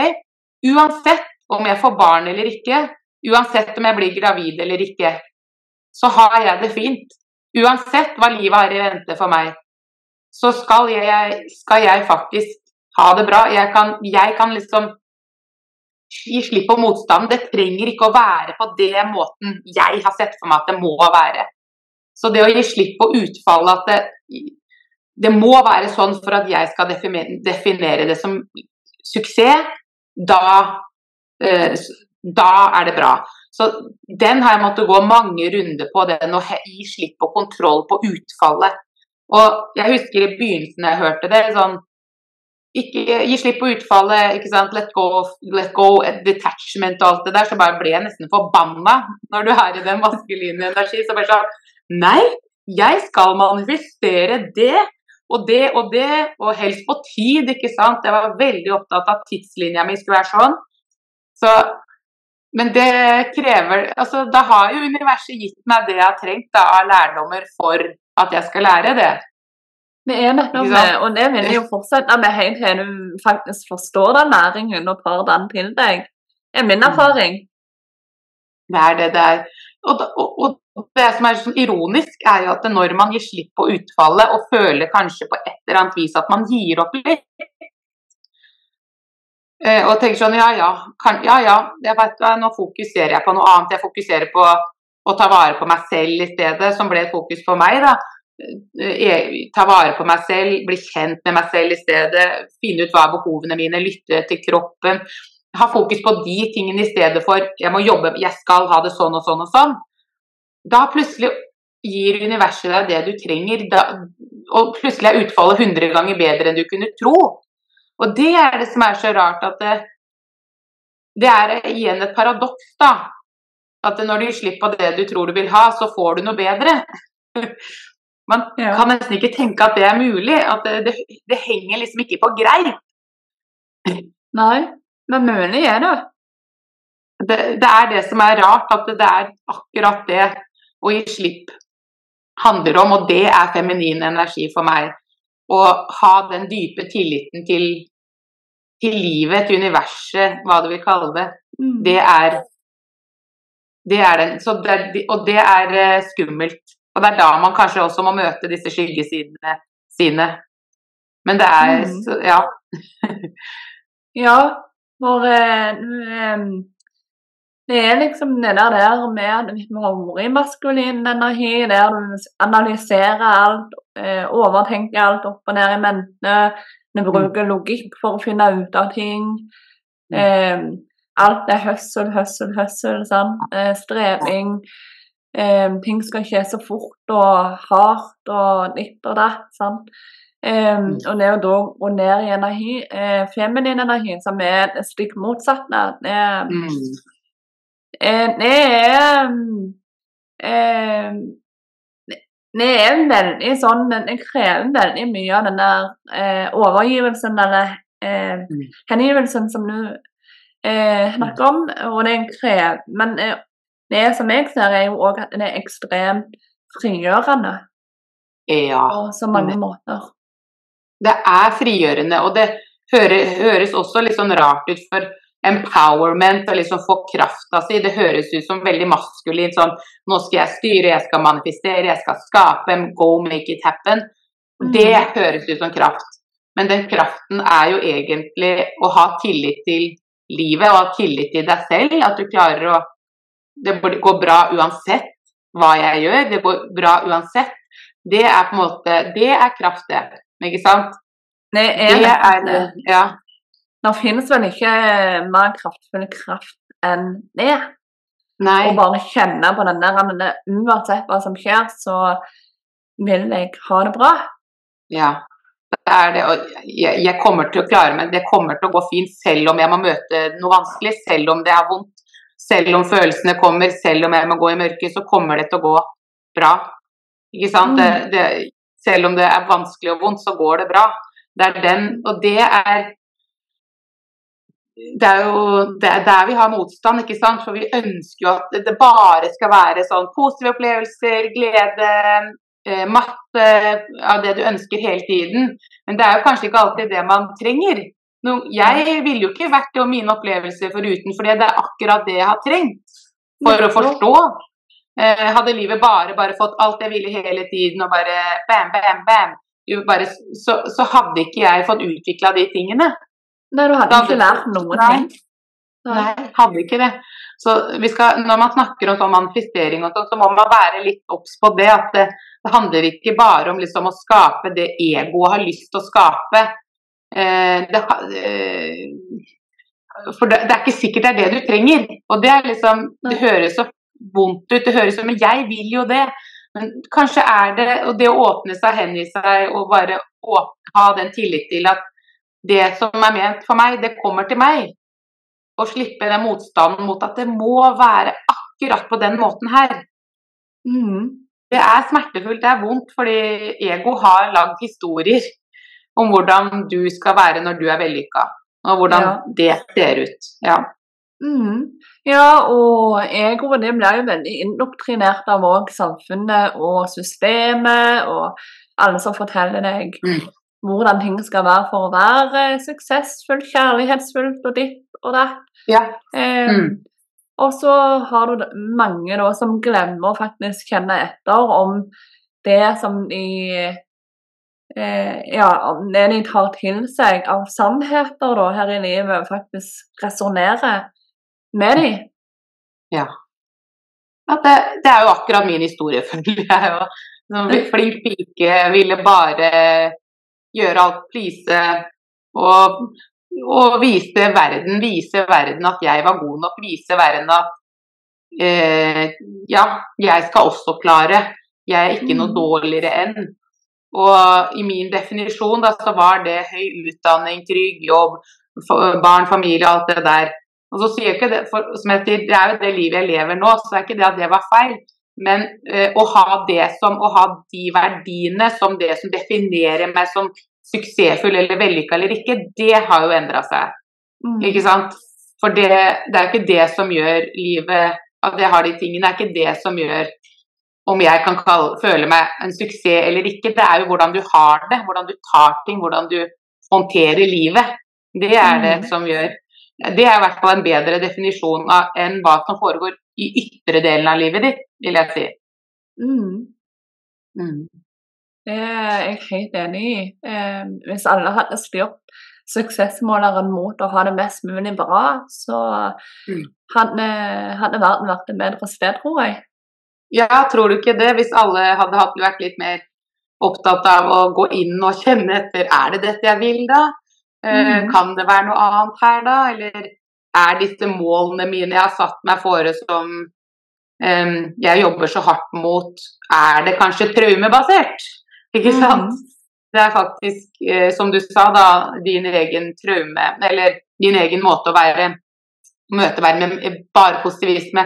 uansett om jeg får barn eller ikke, uansett om jeg blir gravid eller ikke, så har jeg det fint. Uansett hva livet har i vente for meg, så skal jeg, skal jeg faktisk ha det bra. Jeg kan, jeg kan liksom gi slipp på motstanden. Det trenger ikke å være på det måten jeg har sett for meg at det må være. Så det å gi slipp på utfallet at det, det må være sånn for at jeg skal definere, definere det som suksess, da, eh, da er det bra. Så den har jeg måttet gå mange runder på, den å gi slipp på kontroll på utfallet. Og jeg husker i begynnelsen jeg hørte det, sånn ikke gi slipp på utfallet, ikke sant, let go, let go, detachment og alt det der, så bare ble jeg nesten forbanna når du er i den maskuline energi. Så bare sånn Nei, jeg skal manifestere det og det og det, og helst på tid, ikke sant. Jeg var veldig opptatt av at tidslinja mi skulle være sånn. Så men det krever altså Da har jo universet gitt meg det jeg har trengt da, av lærdommer for at jeg skal lære det. Vi er nettopp det, og det vil jo fortsette med helt til du faktisk forstår den læringen og tar den til deg. Det er min Mm. erfaring. Det er det det er. og, og, og, det som er sånn ironisk, er jo at når man gir slipp på utfallet og føler kanskje på et eller annet vis at man gir opp litt og tenker sånn ja ja, kan, ja ja, jeg vet, nå fokuserer jeg på noe annet. Jeg fokuserer på å ta vare på meg selv i stedet, som ble et fokus for meg. da. Eh, ta vare på meg selv, bli kjent med meg selv i stedet. Finne ut hva er behovene mine, lytte til kroppen. Ha fokus på de tingene i stedet for jeg må jobbe, jeg skal ha det sånn og sånn og sånn. Da plutselig gir universet deg det du trenger, da, og plutselig er utfallet 100 ganger bedre enn du kunne tro. Og det er det som er så rart, at det, det er igjen et paradoks, da. At når du gir slipp på det du tror du vil ha, så får du noe bedre. Man ja. kan nesten ikke tenke at det er mulig. At det, det, det henger liksom ikke på greip. Nei, men mulig er det. det. Det er det som er rart, at det er akkurat det å gi slipp handler om, og det er feminin energi for meg. Å ha den dype tilliten til, til livet, til universet, hva du vil kalle det. Mm. Det er det er den. Det, og det er uh, skummelt. Og det er da man kanskje også må møte disse skyggesidene sine. Men det er mm. så, ja. ja, uh, det er liksom det der, der med maskulin energi, der du analyserer alt, uh, overtenker alt opp og ned i mente, du bruker logikk for å finne ut av ting. Mm. Alt er høssel, høssel, høssel. Sånn. Eh, streving. Eh, ting skal skje så fort og hardt og ditt og datt. sant? Um, og det å da gå ned i energi, eh, feminin energi, som er stikk motsatt. det, mm. Eh, er eh, det er veldig sånn Det krever veldig mye av den der eh, overgivelsen eller eh, mm. hengivelsen som du eh, snakker om. Og det krever Men eh, det som jeg ser, er jo òg at det er ekstremt frigjørende. Ja. På så mange måter. Det er frigjørende, og det høres også litt sånn rart ut for empowerment og liksom få krafta si. Det høres ut som veldig maskulint. Sånn nå skal jeg styre, jeg skal manifestere, jeg skal skape. Go make it happen. Det mm. høres ut som kraft. Men den kraften er jo egentlig å ha tillit til livet og ha tillit til deg selv. At du klarer å Det går bra uansett hva jeg gjør. Det går bra uansett. Det er på en måte Det er kraft, det. Ikke sant? Det er, det er det. Ja. Det finnes vel ikke mer kraftfull kraft enn det. Nei. Å bare kjenne på den der Uansett hva som skjer, så vil jeg ha det bra. Ja det er det, og jeg, jeg, kommer til å klare meg, det kommer til å gå fint selv om jeg må møte noe vanskelig, selv om det er vondt, selv om følelsene kommer, selv om jeg må gå i mørket, så kommer det til å gå bra. Ikke sant? Mm. Det, det, selv om det er vanskelig og vondt, så går det bra. Det er den, og det er det er jo det er der vi har motstand, ikke sant? for vi ønsker jo at det bare skal være sånn positive opplevelser, glede, Eh, masse av det du ønsker hele tiden. Men det er jo kanskje ikke alltid det man trenger. jeg ville jo ikke vært det og mine opplevelser foruten, for det er akkurat det jeg har trengt for å forstå. Eh, hadde livet bare, bare fått alt jeg ville hele tiden og bare bam, bam, bam, bare, så, så, hadde ikke jeg fått utvikla de tingene. Nei, du hadde ikke lært noe ting. Nei, hadde ikke det. Så skal, når man snakker om sånn manifestering og sånn, så må man være litt obs på det. At det, det, handler ikke bare om liksom å skape det egoet har lyst til å skape. Eh, det, eh, for det, det, er ikke sikkert det er det du trenger. Og det er liksom Det høres så vondt ut, det høres som Men jeg vil jo det. Men kanskje er det Og det å åpne seg, hengi seg og bare åpne, ha den tillit til at det som er ment for meg, det kommer til meg å slippe den motstanden mot at det må være akkurat på den måten her. Mm. Det er smertefullt, det er vondt, fordi ego har lagd historier om hvordan du skal være når du er vellykka, og hvordan ja. det ser ut. Ja. Mm. ja, og egoet det blir jo veldig indoktrinert av òg samfunnet og systemet og alle som forteller deg mm. Hvordan ting skal være for å være suksessfullt, kjærlighetsfullt og ditt og datt. Ja. Eh, mm. Og så har du mange da som glemmer å faktisk kjenne etter om det som de eh, Ja, det de tar til seg av sannheter da her i livet, faktisk resonnerer med de. Ja. ja det, det, er jo akkurat min historie, føler jeg. Som flink pike ville bare gjøre alt, please. Og og vise verden, vise verden at jeg var god nok. Vise verden at eh, ja, jeg skal også klare. Jeg er ikke noe mm. dårligere enn. Og i min definisjon da, så var det høy utdanning, trygg jobb, barn, familie, alt det der. Og så sier jeg ikke det, for, som jeg sier, det er jo det livet jeg lever nå, så er ikke det at det var feil. Men eh, å ha det som, å ha de verdiene som det som definerer meg som suksessfull eller vellykka eller ikke, det har jo endra seg. Mm. Ikke sant? For det, det er ikke det som gjør livet At jeg har de tingene, er ikke det som gjør om jeg kan kalle, føle meg en suksess eller ikke. Det er jo hvordan du har det, hvordan du tar ting, hvordan du håndterer livet. Det er det mm. som gjør Det er i hvert fall en bedre definisjon av, enn hva som foregår i ytre delen av livet ditt, vil jeg si. Mm. Mm. Det er jeg helt enig i. Eh, hvis alle hadde styrt suksessmåleren mot å ha det mest mulig bra, så mm. hadde, hadde, verden vært et bedre sted, tror jeg. Ja, tror du ikke det? Hvis alle hadde vært litt mer opptatt av å gå inn og kjenne etter er det dette jeg vil, da? Eh, mm. Kan det være noe annet her, da? Eller er disse målene mine jeg har satt meg fore som um, jeg jobber så hardt mot, er det kanskje traumebasert? Ikke mm. sant? Mm. Det er faktisk, eh, som du sa, da, din egen traume, eller din egen måte å være møte verden med bare positivisme,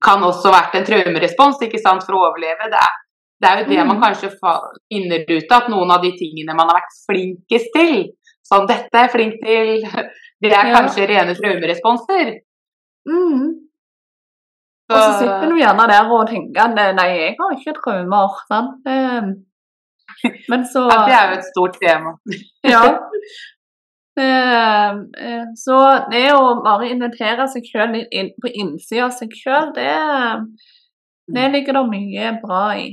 kan også vært en traumerespons ikke sant, for å overleve. Det er, det er jo det mm. man kanskje finner ut av, at noen av de tingene man har vært flinkest til, sånn dette er flink til, det er kanskje rene traumeresponser. Mm. Og så sitter du gjerne der og tenker nei, jeg har ikke traumer. sant? Men så ja, Det er jo et stort tema. ja. Eh, eh, så det å bare invitere seg sjøl inn på innsida av seg sjøl, det, det mm. ligger det mye bra i.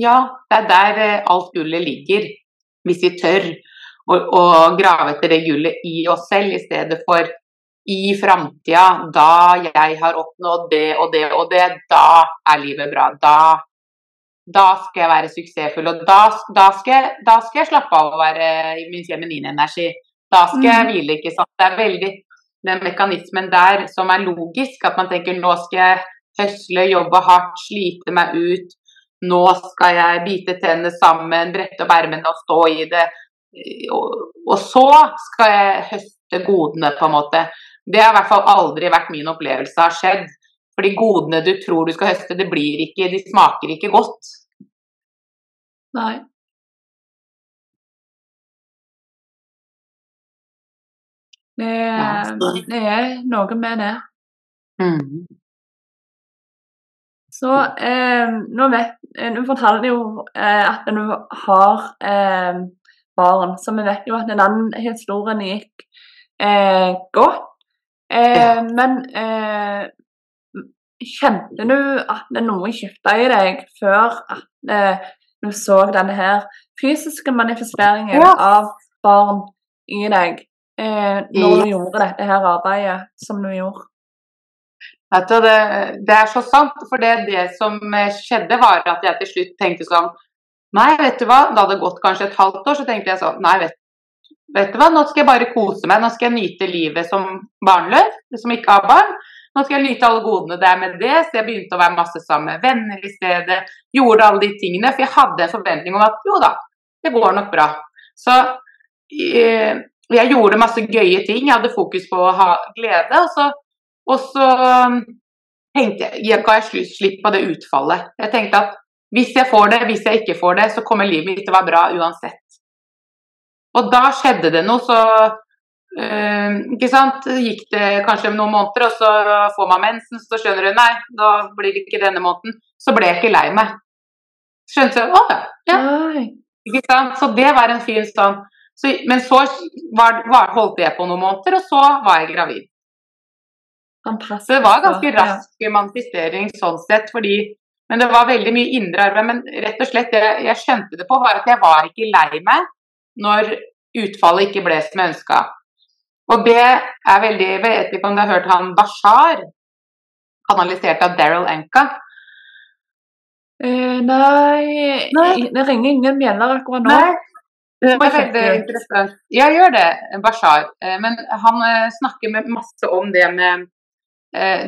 Ja, det er der eh, alt gullet ligger. Hvis vi tør å, å grave etter det gullet i oss selv, i stedet for i framtida, da jeg har oppnådd det og det og det, da er livet bra. Da da skal jeg være suksessfull. Og da, da, skal, da skal, jeg, slappe av å være i min feminine energi. Da skal jeg mm. hvile, ikke sant. Det er veldig den mekanismen der som er logisk. At man tenker nå skal jeg høsle, jobbe hardt, slite meg ut. Nå skal jeg bite tennene sammen, brette opp ermene og stå i det. Og, så skal jeg høste godene, på en måte. Det har i hvert fall aldri vært min opplevelse har skjedd. For de godene du tror du skal høste, det blir ikke, de smaker ikke godt. Nei. Det, det er noe med det. Mm. Så eh, nå vet Nå forteller fortalte jo eh, at du har eh, barn, så vi vet jo at den historien gikk eh, godt. Eh, men Kjente du at det noe skifta i deg før at eh, du så denne her fysiske manifesteringen ja. av barn i deg, eh, når du gjorde dette her arbeidet som du gjorde? Det, det, er så sant. For det, det, som skjedde, var at jeg til slutt tenkte sånn Nei, vet du hva. Det hadde gått kanskje et halvt år, så tenkte jeg sånn Nei, vet, vet du hva, nå skal jeg bare kose meg. Nå skal jeg nyte livet som barnløs, som ikke har barn. Nå skal jeg nyte alle godene det er med det, så jeg begynte å være masse sammen med venner i stedet. Gjorde alle de tingene, for jeg hadde en forventning om at jo da, det går nok bra. Så eh, jeg gjorde masse gøye ting, jeg hadde fokus på å ha glede. Og så, og så tenkte jeg, jeg ga jeg slipp på det utfallet. Jeg tenkte at hvis jeg får det, hvis jeg ikke får det, så kommer livet mitt til å være bra uansett. Og da skjedde det noe, så øh, ikke sant? Gikk det kanskje noen måneder, og så får man mensen, så skjønner du nei, da blir det ikke denne måneden. Så ble jeg ikke lei meg. Skjønte du? Å ja. Ikke sant? Så det var en fin sånn så, Men så var, var, holdt jeg på noen måneder, og så var jeg gravid. Fantastisk. Så det var ganske Ja. rask manifestering sånn sett, fordi Men det var veldig mye indre arbeid. Men rett og slett det jeg skjønte det på, var at jeg var ikke lei meg når utfallet ikke ble som jeg ønska. Og det er veldig Jeg vet ikke om du har hørt han Bashar, kanalisert av Daryl Anka? Uh, nei, Nei. det ringer ingen bjeller akkurat nå. Nei. Det var veldig interessant. Ja, gjør det, Bashar. Eh, Men han eh, snakker masse om det med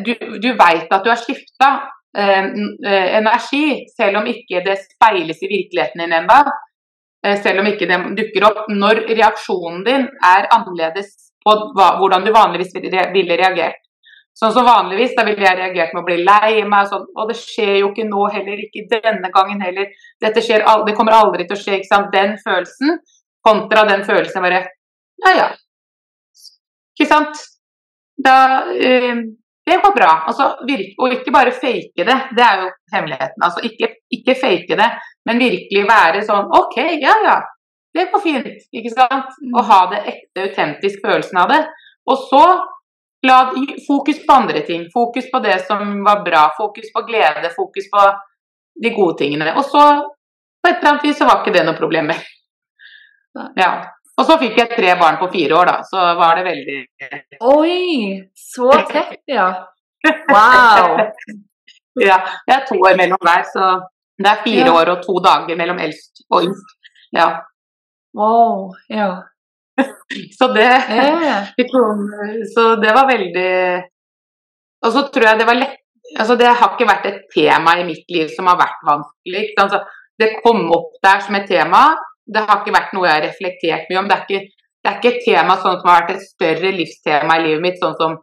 Du, du veit at du har skifta energi, selv om ikke det speiles i virkeligheten din ennå. Selv om ikke det dukker opp. Når reaksjonen din er annerledes på hvordan du vanligvis ville reagert. Sånn som vanligvis, da ville jeg reagert med å bli lei meg og sånn. Og det skjer jo ikke nå heller, ikke denne gangen heller. Dette skjer, det kommer aldri til å skje, ikke sant. Den følelsen kontra den følelsen bare Ja, ja. Ikke sant. Da eh, Det går bra. Altså, virke, og ikke bare fake det. Det er jo hemmeligheten. Altså ikke, ikke fake det, men virkelig være sånn OK, ja ja. Det går fint. Ikke sant. Og ha det ekte, autentisk følelsen av det. Og så la fokus på andre ting. Fokus på det som var bra. Fokus på glede. Fokus på de gode tingene. Og så, på et eller annet vis, så var ikke det noe problem. Ja. Og så fikk jeg tre barn på fire år, da. Så var det veldig Oi, så tett, ja. Wow. Ja. Det er to år mellom hver, så det er fire Ja. år og to dager mellom eldst og yngst. Ja. Wow, ja. Så det Eh, Så det var veldig Og så tror jeg det var lett Altså det har ikke vært et tema i mitt liv som har vært vanskelig. Altså, det kom opp der som et tema. Det har ikke vært noe jeg har reflektert mye om. Det er ikke, det er ikke et tema sånn som har vært et større livstema i livet mitt, sånn som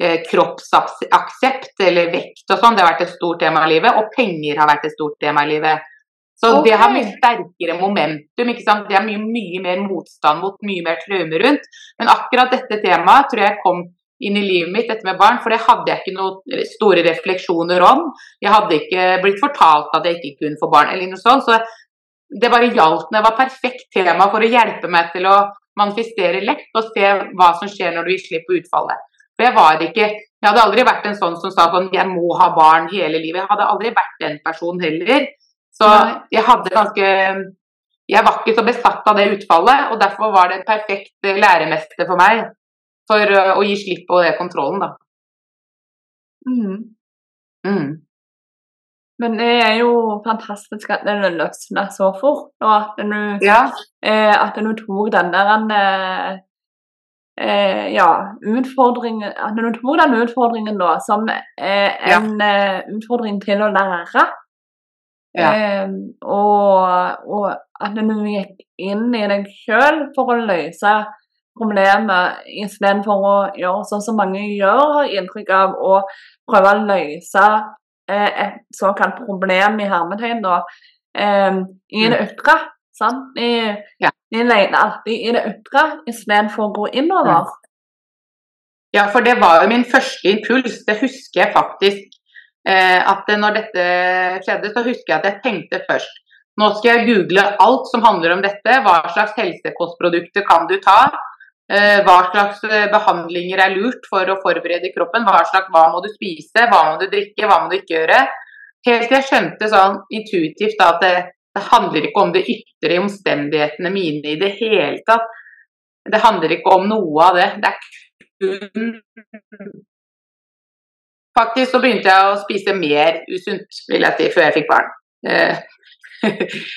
eh, kroppsaksept eller vekt og sånn. Det har vært et stort tema i livet. Og penger har vært et stort tema i livet. Så det har mye sterkere momentum. ikke sant? Det er mye, mye mer motstand mot, mye mer traume rundt. Men akkurat dette temaet tror jeg kom inn i livet mitt, dette med barn, for det hadde jeg ikke noen store refleksjoner om. Jeg hadde ikke blitt fortalt at jeg ikke kunne få barn, eller noe sånt. Så det bare gjaldt meg, var perfekt tema for å hjelpe meg til å manifestere lett og se hva som skjer når du gir slipp på utfallet. For jeg var ikke Jeg hadde aldri vært en sånn som sa sånn Jeg må ha barn hele livet. Jeg hadde aldri vært den personen heller. Så jeg hadde ganske Jeg var ikke så besatt av det utfallet, og derfor var det en perfekt eh, læremester for meg. For eh, å gi slipp på det kontrollen, da. mm. Mm. Men det er jo fantastisk at det løsna så fort, og at du, Ja. eh, at du tok den der en, eh, ja, utfordringen At du tok den utfordringen da som eh, en ja. utfordring til å lære. Ja. Eh, og, og at du gikk inn i deg sjøl for å løse problemet istedenfor å gjøre sånn som mange gjør, har inntrykk av, å prøve å løse eh, et såkalt problem i hermetegn da, eh, i det ytre. Sant? De, Ja. de leter alltid i det ytre istedenfor å gå innover. Ja, for det var jo min første impuls. Det husker jeg faktisk. Eh, at når dette skjedde, så husker jeg at jeg tenkte først Nå skal jeg google alt som handler om dette. Hva slags helsekostprodukter kan du ta? Eh, hva slags eh, behandlinger er lurt for å forberede kroppen? Hva, slags, hva må du spise? Hva må du drikke? Hva må du ikke gjøre? Helt til jeg skjønte sånn intuitivt da, at det, det handler ikke om det ytre omstendighetene mine i det hele tatt. Det handler ikke om noe av det. Det er kun Faktisk så begynte jeg å spise mer usunt, vil jeg si, før jeg fikk barn. Eh,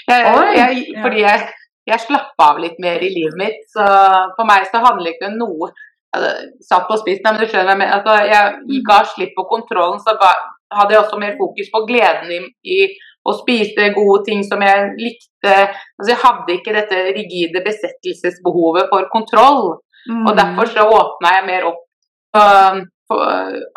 jeg, jeg, fordi jeg, jeg slapp av litt mer i livet mitt, så for meg så handler det ikke noe altså, Satt på spissen, men du skjønner hva jeg mener. Altså, jeg ga slipp på kontrollen, så ga, hadde jeg også mer fokus på gleden i, i å spise gode ting som jeg likte. Altså, jeg hadde ikke dette rigide besettelsesbehovet for kontroll. Mm. Og derfor så åpna jeg mer opp. Så,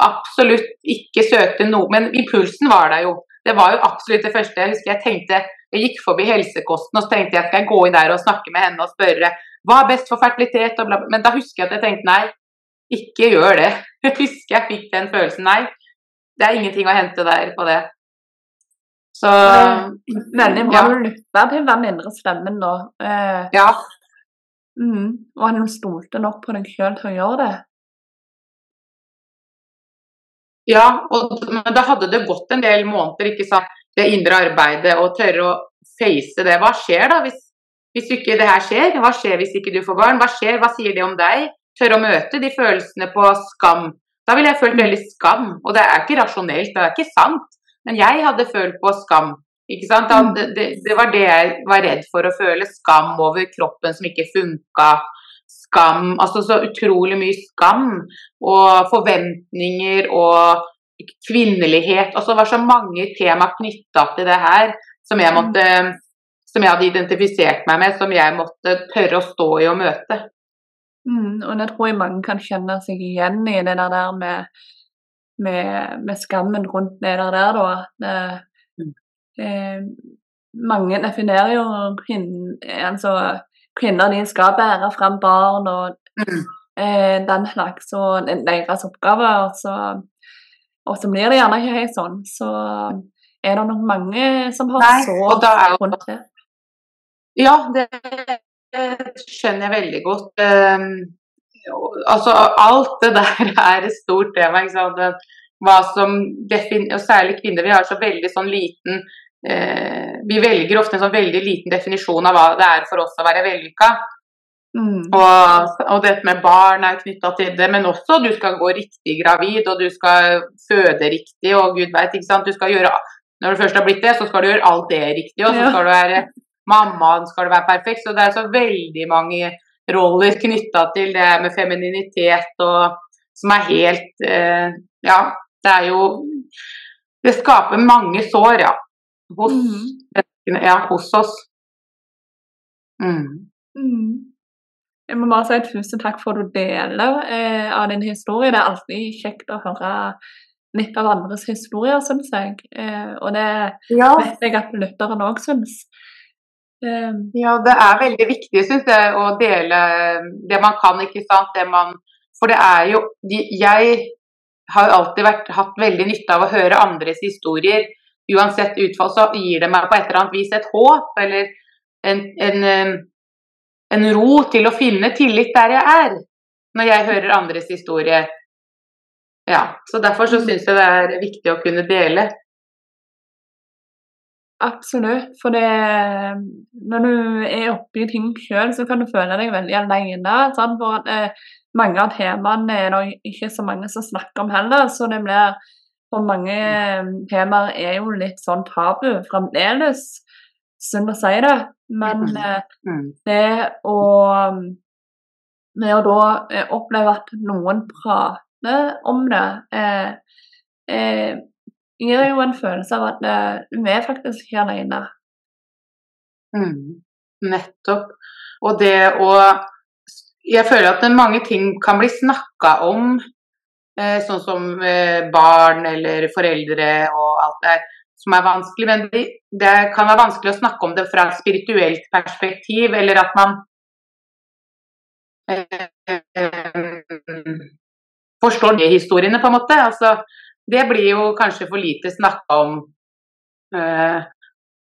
absolutt ikke søkte noe, men impulsen var der jo. Det var jo absolutt det første. Jeg husker jeg tenkte, jeg gikk forbi helsekosten og så tenkte jeg skal jeg gå inn der og snakke med henne og spørre hva er best for fertilitet og bla, bla. Men da husker jeg at jeg tenkte nei, ikke gjør det. Jeg husker jeg fikk den følelsen. Nei, det er ingenting å hente der på det. Så Veldig bra du lytta til den indre stemmen da. Eh, ja. mm, og han stolte nok på deg sjøl til å gjøre det. Ja, og, men da hadde det gått en del måneder, ikke sant. Det indre arbeidet og tørre å face det. Hva skjer da hvis, hvis ikke det her skjer? Hva skjer hvis ikke du får barn? Hva skjer? Hva sier det om deg? Tørre å møte de følelsene på skam. Da ville jeg følt veldig skam. Og det er ikke rasjonelt, det er ikke sant. Men jeg hadde følt på skam. Ikke sant? Det, det, det var det jeg var redd for å føle. Skam over kroppen som ikke funka skam, altså så utrolig mye skam og forventninger og kvinnelighet. Altså det var så mange tema knytta til det her som jeg, måtte, som jeg hadde identifisert meg med, som jeg måtte tørre å stå i og møte. Mm, og jeg tror jeg mange kan kjenne seg igjen i det der med, med, med skammen rundt det der, da. Det, mm. eh, mange definerer jo kvinner altså, kvinner de skal bære fram barn og mm. eh, den slags, og deres oppgaver. Og så, og så, blir det gjerne ikke helt sånn. Så er det nok mange som har Nei, sår rundt det. Ja, det skjønner jeg veldig godt. Um, altså, alt det der er et stort tema. ikke sant? Hva som og særlig kvinner, vi har så veldig sånn liten Vi velger ofte en sånn veldig liten definisjon av hva det er for oss å være vellykka. Mm. Og, og, dette med barn er knytta til det, men også du skal gå riktig gravid, og du skal føde riktig, og gud veit, ikke sant. Du skal gjøre Når du først har blitt det, så skal du gjøre alt det riktig, og så skal du være mamma, skal du være perfekt. Så det er så veldig mange roller knytta til det med femininitet og som er helt eh, Ja, det er jo Det skaper mange sår, ja hos, menneskene er hos oss. Mm. Mm. Jeg må bare si tusen takk for at du deler eh, av din historie. Det er alltid kjekt å høre litt av andres historier, syns jeg. Eh, og det ja. vet jeg at lytteren òg syns. Eh. Ja, det er veldig viktig, syns jeg, å dele det man kan, ikke sant. Det man, for det er jo Jeg har alltid vært, hatt veldig nytte av å høre andres historier uansett utfall, så gir det meg på et eller annet vis et håp eller en, en, en ro til å finne tillit der jeg er, når jeg hører andres historie. Ja, så Derfor så syns jeg det er viktig å kunne dele. Absolutt. For det, når du er oppi ting sjøl, så kan du føle deg veldig alene. Sånn, for eh, mange av temaene er det ikke så mange som snakker om heller. Så det blir for mange eh, temaer er jo litt sånn tabu fremdeles, synd å si det. Men. Eh, mm. det å med å da eh, oppleve at noen prater om det, eh, eh, gir jo en følelse av at eh, vi er faktisk ikke alene. Mm. Nettopp. Og det å Jeg føler at mange ting kan bli snakka om sånn som eh, barn eller foreldre og alt det som er vanskelig. Men det, kan være vanskelig å snakke om det fra et spirituelt perspektiv, eller at man eh, forstår de historiene, på en måte. Altså, det blir jo kanskje for lite snakka om. Eh,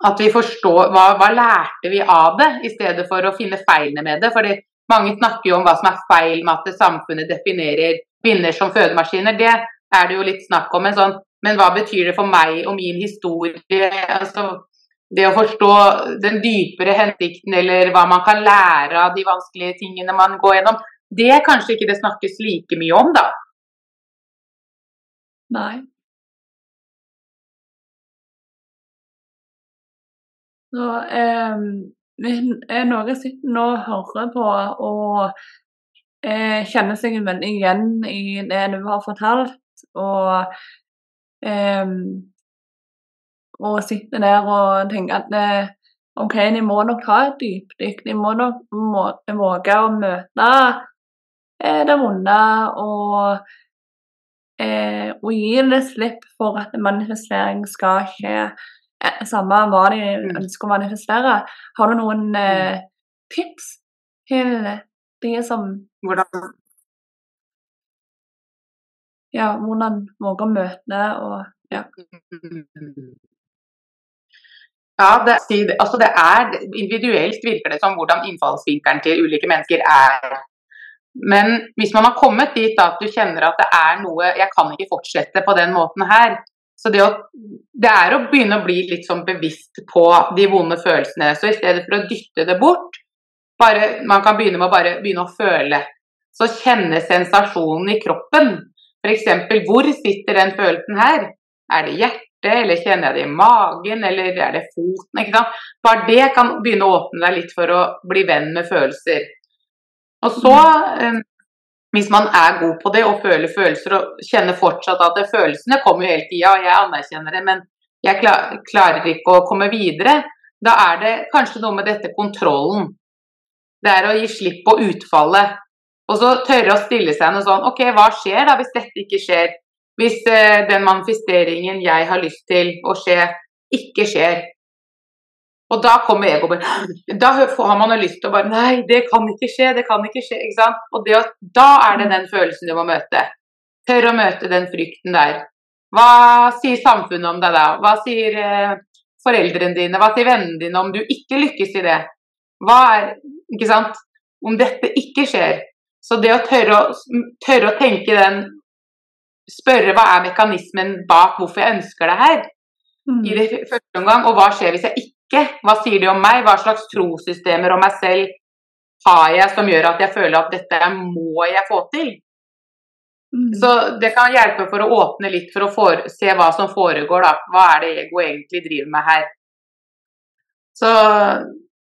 at vi forstår hva, hva, lærte vi av det, i stedet for å finne feilene med det. fordi mange snakker jo om hva som er feil med at samfunnet definerer kvinner som fødemaskiner, det er det jo litt snakk om. Men, sånn, men hva betyr det for meg og min historie? Altså, det å forstå den dypere hensikten, eller hva man kan lære av de vanskelige tingene man går gjennom, det er kanskje ikke det snakkes like mye om, da. Nei. Så, eh, noe sitter nå og hører på og eh, kjenner seg veldig igjen i det du har fortalt. Og, eh, og sitter der og tenker at eh, OK, de må nok ha et dypdykk. De må nok må, våge å møte eh, det vonde og, eh, og gi det slipp for at manifestering skal skje. Eh, samme hva de mm. ønsker å manifestere. Har du noen mm. tips til de som hvordan Ja, hvordan møte og ja. Ja, det, altså det er Individuelt virker det som hvordan innfallsvinkelen til ulike mennesker er. Men hvis man har kommet dit da, at du kjenner at det er noe Jeg kan ikke fortsette på den måten her. Så det, å, det er å begynne å bli litt sånn bevisst på de vonde følelsene. Så i stedet for å dytte det bort, bare, man kan begynne med å bare begynne å føle. Så kjenne sensasjonen i kroppen. F.eks. hvor sitter den følelsen her? Er det hjertet, eller kjenner jeg det i magen, eller er det foten? ikke sant? Bare det kan begynne å åpne deg litt for å bli venn med følelser. Og så, eh, hvis man er god på det og føler følelser og kjenner fortsatt at det, følelsene kommer jo hele tida, og jeg anerkjenner det, men jeg klarer ikke å komme videre, da er det kanskje noe med dette kontrollen. Det er å gi slipp på utfallet. Og så tørre å stille seg noe sånn OK, hva skjer da hvis dette ikke skjer? Hvis eh, den manifesteringen jeg har lyst til å skje, ikke skjer? Og da kommer ego Da har man jo lyst til å bare Nei, det kan ikke skje, det kan ikke skje. ikke sant? Og det, da er det den følelsen du må møte. Tør å møte den frykten der. Hva sier samfunnet om deg da? Hva sier eh, foreldrene dine? Hva sier vennene dine om du ikke lykkes i det? Hva er Ikke sant? Om dette ikke skjer. Så det å tørre å, tørre å tenke den Spørre hva er mekanismen bak hvorfor jeg ønsker det her, mm. i det første omgang, og hva skjer hvis jeg ikke? Hva sier de om meg? Hva slags trossystemer om meg selv har jeg som gjør at jeg føler at dette må jeg få til? Mm. Så det kan hjelpe for å åpne litt for å for, se hva som foregår, da. Hva er det ego egentlig driver med her? Så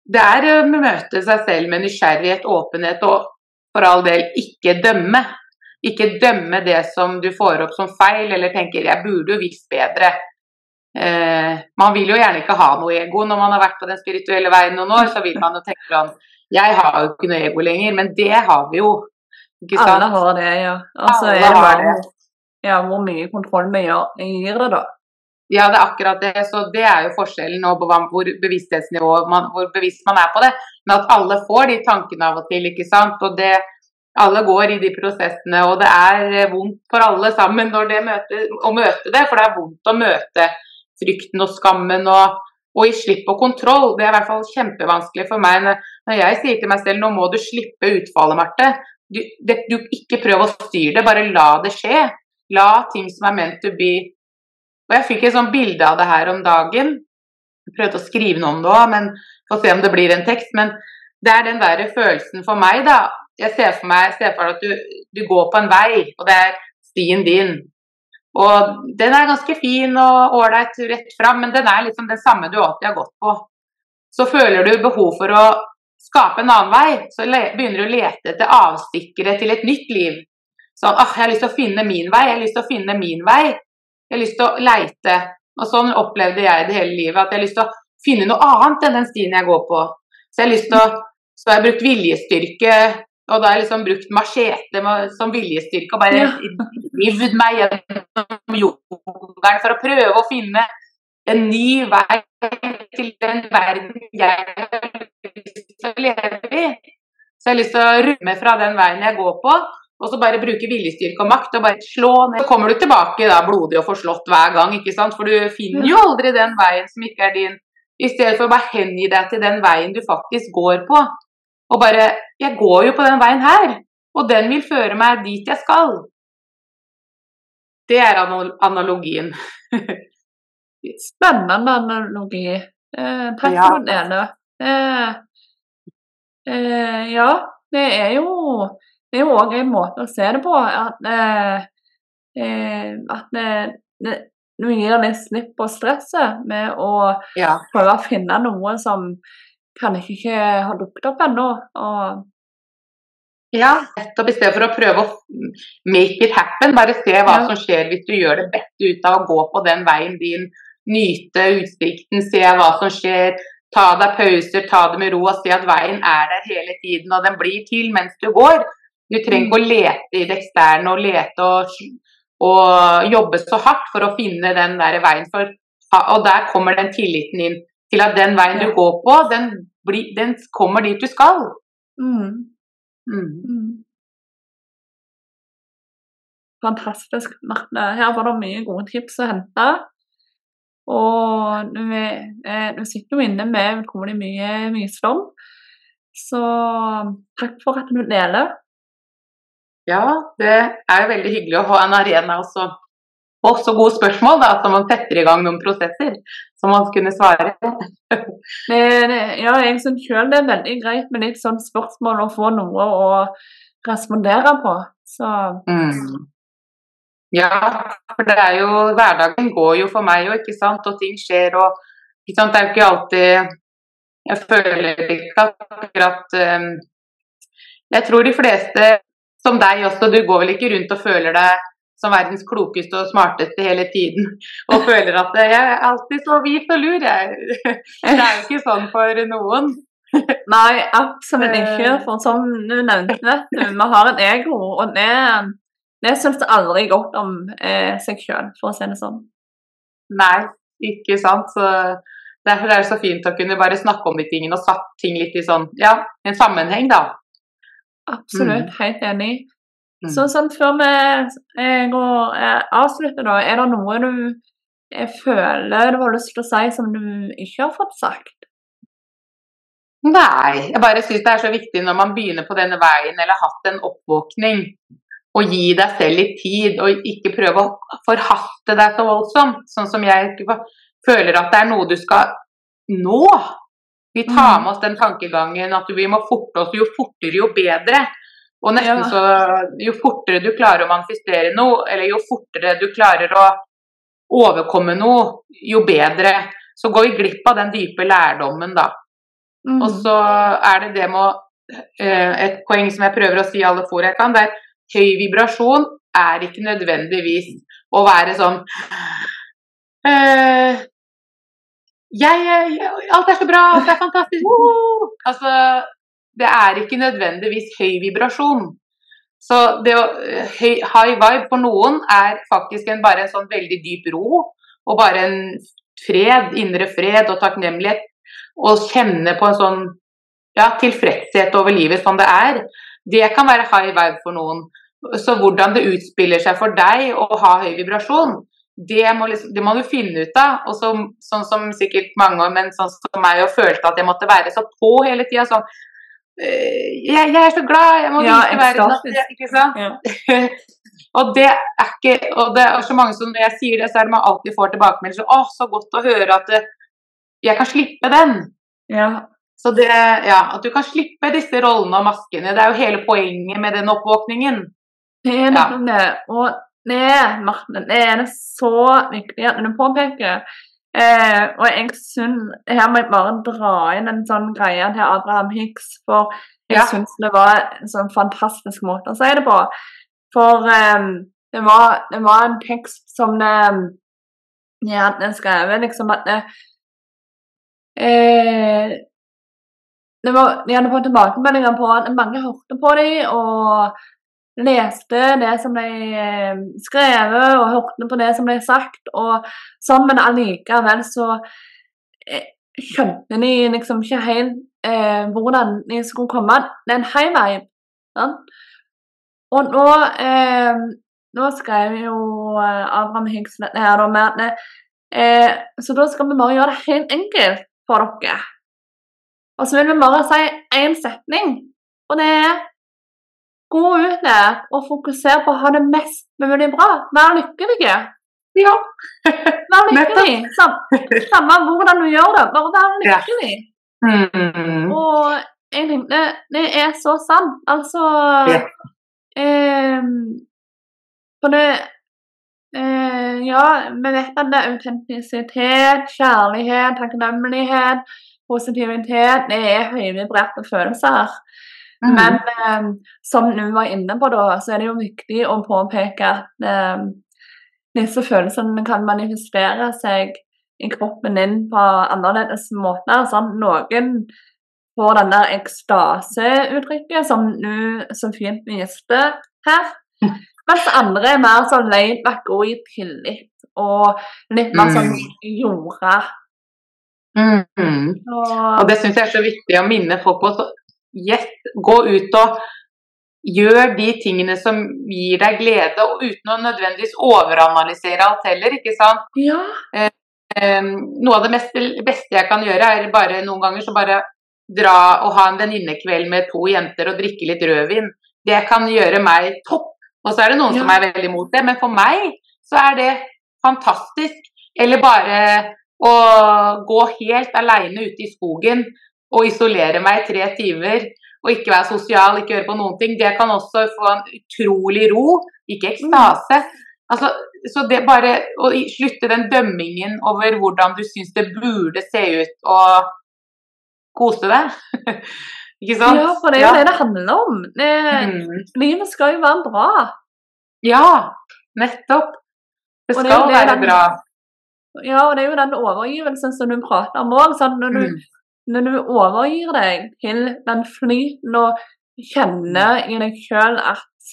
det er å møte seg selv med nysgjerrighet, åpenhet og for all del ikke dømme. Ikke dømme det som du får opp som feil, eller tenker 'jeg burde jo visst bedre'. Eh, man vil jo gjerne ikke ha noe ego når man har vært på den spirituelle veien noen år. Så vil man jo tenke sånn Jeg har jo ikke noe ego lenger, men det har vi jo. Ikke sant? Alle har det, ja. Altså, Alle har det. Ja, hvor mye kontroll vi gir det, da. Ja, det er akkurat det. Så det er jo forskjellen nå på hvor bevissthetsnivået man, hvor bevisst man er på det. Men at alle får de tankene av og til, ikke sant. Og det, alle går i de prosessene, og det er vondt for alle sammen møter, å møte det. For det er vondt å møte frykten og skammen og, og i slipp og kontroll. Det er i hvert fall kjempevanskelig for meg når jeg sier til meg selv nå må du slippe utfallet, Marte. Du, det, du, ikke prøv å styre det, bare la det skje. La ting som er meant to be. Og Jeg fikk et sånt bilde av det her om dagen. Jeg prøvde å skrive noe om det òg, men får se om det blir en tekst. Men det er den der følelsen for meg, da. Jeg ser for meg ser for at du, du går på en vei, og det er stien din. Og den er ganske fin og ålreit rett fram, men den er liksom den samme du alltid har gått på. Så føler du behov for å skape en annen vei, så begynner du å lete etter avstikkere til et nytt liv. Sånn ah, 'Jeg har lyst til å finne min vei, jeg har lyst til å finne min vei'. Jeg har lyst til å leite. Og sånn opplevde jeg det hele livet. At jeg har lyst til å finne noe annet enn den stien jeg går på. Så jeg har lyst til å så har jeg brukt viljestyrke og da har jeg liksom brukt machete som viljestyrke og bare ja. rivd meg gjennom jungelen for å prøve å finne en ny vei til den verden jeg har lyst til å leve i. Så jeg har lyst til å rømme fra den veien jeg går på, og så bare bruke viljestyrke og makt og bare slå ned. Så kommer du tilbake da blodig og forslått hver gang, ikke sant? for du finner jo aldri den veien som ikke er din. I stedet for å bare hengi deg til den veien du faktisk går på. Og bare Jeg går jo på den veien her, og den vil føre meg dit jeg skal. Det er analogien. Spennende analogi. Eh, takk for den ene. Eh, eh, ja, det er jo det er jo òg en måte å se det på. At, eh, eh, at det, du gir litt slipp på stresset med å ja. prøve å finne noe som kanskje ikke har dukket opp ennå. Ja, nettopp i stedet for å prøve å make it happen. Bare se hva ja. som skjer hvis du gjør det beste ut av å gå på den veien din. Nyte utsikten, se hva som skjer. Ta deg pauser, ta det med ro og se at veien er der hele tiden. Og den blir til mens du går. Du trenger ikke å lete i det eksterne og lete og, og jobbe så hardt for å finne den der veien. For, og der kommer den tilliten inn til at den veien du går på, den, bli, den kommer dit du skal. Mm. Mm. mm. Fantastisk, Marte. Her var det mye gode tips å hente. Og nå, eh, sitter jo inne med utrolig mye visdom. Så takk for at du deler. Ja, det er jo veldig hyggelig å ha en arena også. Også gode spørsmål, da, så man setter i gang noen prosesser som man kunne svare. det, det, ja, jeg syns sjøl det er veldig greit med litt sånn spørsmål å få noe å respondere på. Så mm. Ja, for det er jo Hverdagen går jo for meg jo, ikke sant, og ting skjer og ikke sant, Det er jo ikke alltid Jeg føler ikke akkurat um, Jeg tror de fleste som deg også, du går vel ikke rundt og føler deg som verdens klokeste og smarteste hele tiden. Og føler at jeg er alltid så hvit og lur, jeg. Det er jo ikke sånn for noen. Nei, absolutt ikke. For som du nevnte, vi har en ego, og det, det syns aldri godt om eh, seg sjøl, for å si det sånn. Nei, ikke sant. Så derfor er det så fint å kunne bare snakke om de tingene og satt ting litt i sånn, ja, en sammenheng, da. Absolutt, mm. helt enig. Mm. Så sånn før vi eh, går, eh, avslutter, da, er det noe du eh, føler du har lyst til å si som du ikke har fått sagt? Nei, jeg bare syns det er så viktig når man begynner på denne veien eller har hatt en oppvåkning, å gi deg selv litt tid og ikke prøve å forhaste deg så voldsomt. Sånn som jeg føler at det er noe du skal nå. Vi tar mm. med oss den tankegangen at vi må forte oss, jo fortere jo bedre. Og nesten så Jo fortere du klarer å manifestere noe, eller jo fortere du klarer å overkomme noe, jo bedre. Så går vi glipp av den dype lærdommen, da. Mm. Og så er det det med eh, Et poeng som jeg prøver å si i alle fora jeg kan, det er høy vibrasjon er ikke nødvendigvis å være sånn øh, jeg, jeg, Alt er så bra, alt er fantastisk! Altså, det er ikke nødvendigvis høy vibrasjon. Så det å high vibe for noen er faktisk en, bare en sånn veldig dyp ro og bare en fred, indre fred og takknemlighet. Og kjenne på en sånn ja, tilfredshet over livet som det er. Det kan være high vibe for noen. Så hvordan det utspiller seg for deg å ha høy vibrasjon, det må, liksom, det må du finne ut av. Og så, sånn som sikkert mange, men sånn som meg, og følte at jeg måtte være så på hele tida. Sånn Eh, jeg, jeg, er så glad, jeg må ja, vise verden at jeg, ikke sant? Ja. og det er ikke Og det er så mange som når jeg sier det, så er det man alltid får tilbakemeldelse. Å, så godt å høre at det, jeg kan slippe den. Ja. Så det, ja, At du kan slippe disse rollene og maskene. Det er jo hele poenget med den oppvåkningen. Det er nettopp det. Og det, Martin, det er det så viktig at du påpeker Eh, og jeg syns Her må jeg bare dra inn en sånn greie til Abraham Hicks, for jeg ja. syns det var en sånn fantastisk måte å si det på. For eh, det, var, det, var, en tekst som det jeg hadde skrevet, liksom at det, eh, det var, De hadde fått tilbakemeldinger på at mange hørte på dem, og leste det som ble eh, skrevet, og hørte på det som ble sagt. Og sammen allikevel så eh, skjønte de liksom ikke helt eh, hvordan de skulle komme den high vibe. Ja? Og nå, eh, nå skrev jo eh, Abraham Higgs dette her da, med at eh, Så da skal vi bare gjøre det helt enkelt for dere. Og så vil vi bare si én setning, og det er Gå ut der og fokuser på å ha det mest mulig bra. Vær lykkelig. Ja. Vær lykkelig. Samme hvordan du gjør det, bare vær lykkelig. Ja. Mm. Og egentlig, det, det er så sant. Altså ja. eh, For det eh, Ja, vi vet at det er autentisitet, kjærlighet, takknemlighet, positivitet Det er høyvibrerte følelser. Mm. Men eh, som du var inne på, da, så er det jo viktig å påpeke at eh, disse følelsene kan manifestere seg i kroppen din på annerledes måter. Sånn. Noen får den der ekstaseuttrykket som du så fint viste her. Mens andre er mer sånn laid back og i tillit og litt mer sånn mm. jorda. Mm. Og, og det syns jeg er så viktig å minne folk på yes, gå ut og gjør de tingene som gir deg glede, og uten å nødvendigvis overanalysere alt heller, ikke sant. Ja. Eh, eh, noe av det mest, beste jeg kan gjøre, er bare noen ganger så bare dra og ha en venninnekveld med to jenter og drikke litt rødvin. det kan gjøre meg topp. Og så er det noen Ja. som er veldig imot det, men for meg så er det fantastisk. Eller bare å gå helt aleine ute i skogen og isolere meg i tre timer og ikke være sosial, ikke gjøre på noen ting. Det kan også få en utrolig ro, ikke ekstase. Altså, så det bare å slutte den dømmingen over hvordan du syns det burde se ut, og kose deg. ikke sant? Ja, for det er jo det det handler om. Eh, Mm. Livet skal jo være bra. Ja, nettopp. Det skal det det være den- bra. Ja, og det er jo den overgivelsen som du prater om òg. Sånn, når, du- Mm. Når du overgir deg til den flyten og kjenner i deg sjøl at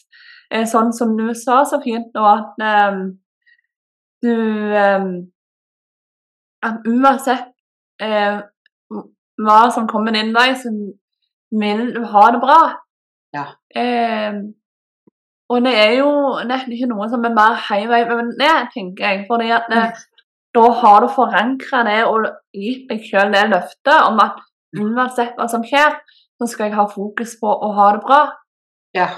eh, Sånn som du sa så fint nå, at um, du um, At uansett um, hva som kommer din vei, så vil du ha det bra. Ja. Eh, og det er jo nesten ikke noe som er mer heiveid enn det, tenker jeg. fordi at det, da har du forankra det og gitt deg sjøl det løftet om at uansett hva som skjer, så skal jeg ha fokus på å ha det bra. Ja.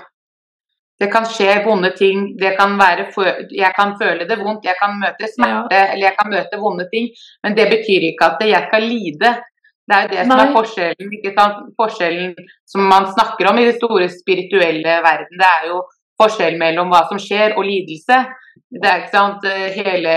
Det kan skje vonde ting. Det kan Jeg kan føle det vondt, jeg kan møte smerte, eller jeg kan møte vonde ting. Men det betyr ikke at jeg skal lide. Det er jo det som Nei. er forskjellen, forskjellen som man snakker om i den store spirituelle verden. Det er jo forskjell mellom hva som skjer og lidelse. Det er ikke sant, Hele,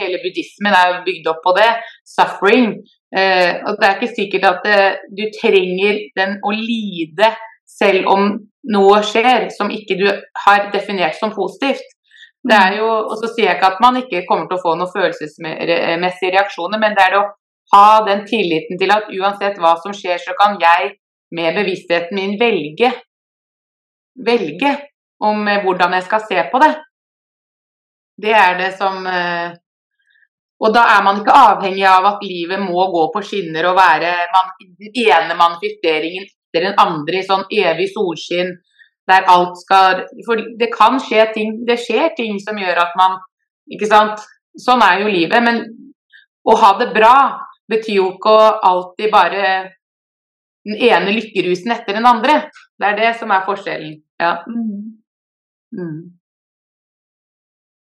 hele buddhismen er bygd opp på det. Suffering. Eh, og Det er ikke sikkert at det, du trenger den å lide selv om noe skjer som ikke du har definert som positivt. Det er jo, og så sier jeg ikke at man ikke kommer til å få noen følelsesmessige reaksjoner, men det er det å ha den tilliten til at uansett hva som skjer, så kan jeg med bevisstheten min velge velge om eh, hvordan jeg skal se på det. Det er det som eh, Og da er man ikke avhengig av at livet må gå på skinner og være man, den ene manifesteringen etter den andre i sånn evig solskinn der alt skal For det kan skje ting, det skjer ting som gjør at man Ikke sant? Sånn er jo livet. Men å ha det bra betyr jo ikke å alltid bare den ene lykkerusen etter den andre. Det er det som er forskjellen. Ja. Mm.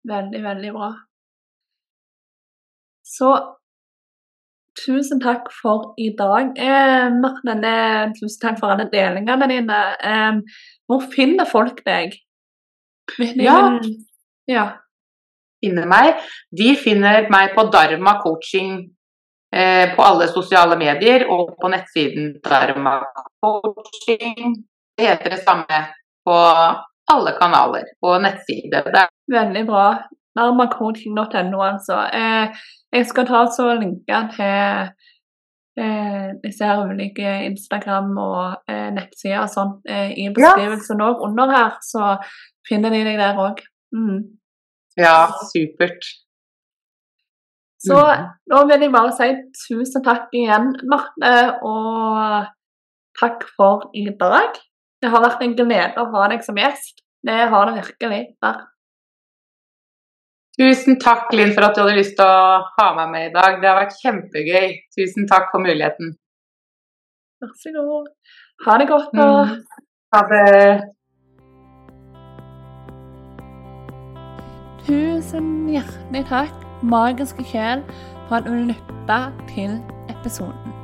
Veldig, veldig bra. Så tusen takk for i dag. Eh, eh, tusen takk for alle delingene dine. Eh, hvor finner folk deg? Ja. ja. finner meg. De finner meg på Dharma coaching eh, på alle sosiale medier og på nettsiden Dharma coaching. Det heter det samme på alle kanaler og nettsider. Det er Veldig bra. Narmacoaching.no, altså. Eh, jeg skal ta så linke til eh, disse her ulike Instagram- og eh, nettsider og sånn i beskrivelsen òg under her, så finner de deg der òg. Mm. ja, supert. Så nå vil jeg bare si tusen takk igjen, Marte, og takk for i dag. Det har vært en glede å ha deg som gjest. Det har det virkelig vært. Tusen takk, Linn, for at du hadde lyst til å ha meg med i dag. Det har vært kjempegøy. Tusen takk for muligheten. Vær så god. Ha det godt. da. Mm. Ha det. Tusen hjertelig takk, magiske sjel, for at du lytta til episoden.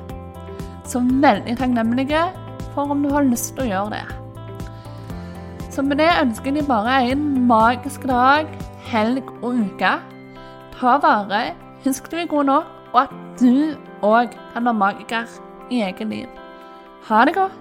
Så veldig takknemlige for om du har lyst til å gjøre det. Så med det ønsker jeg bare en magisk dag, helg og uke. Ta vare, husk du er god nok, og at du òg kan være magiker i eget liv. Ha det godt.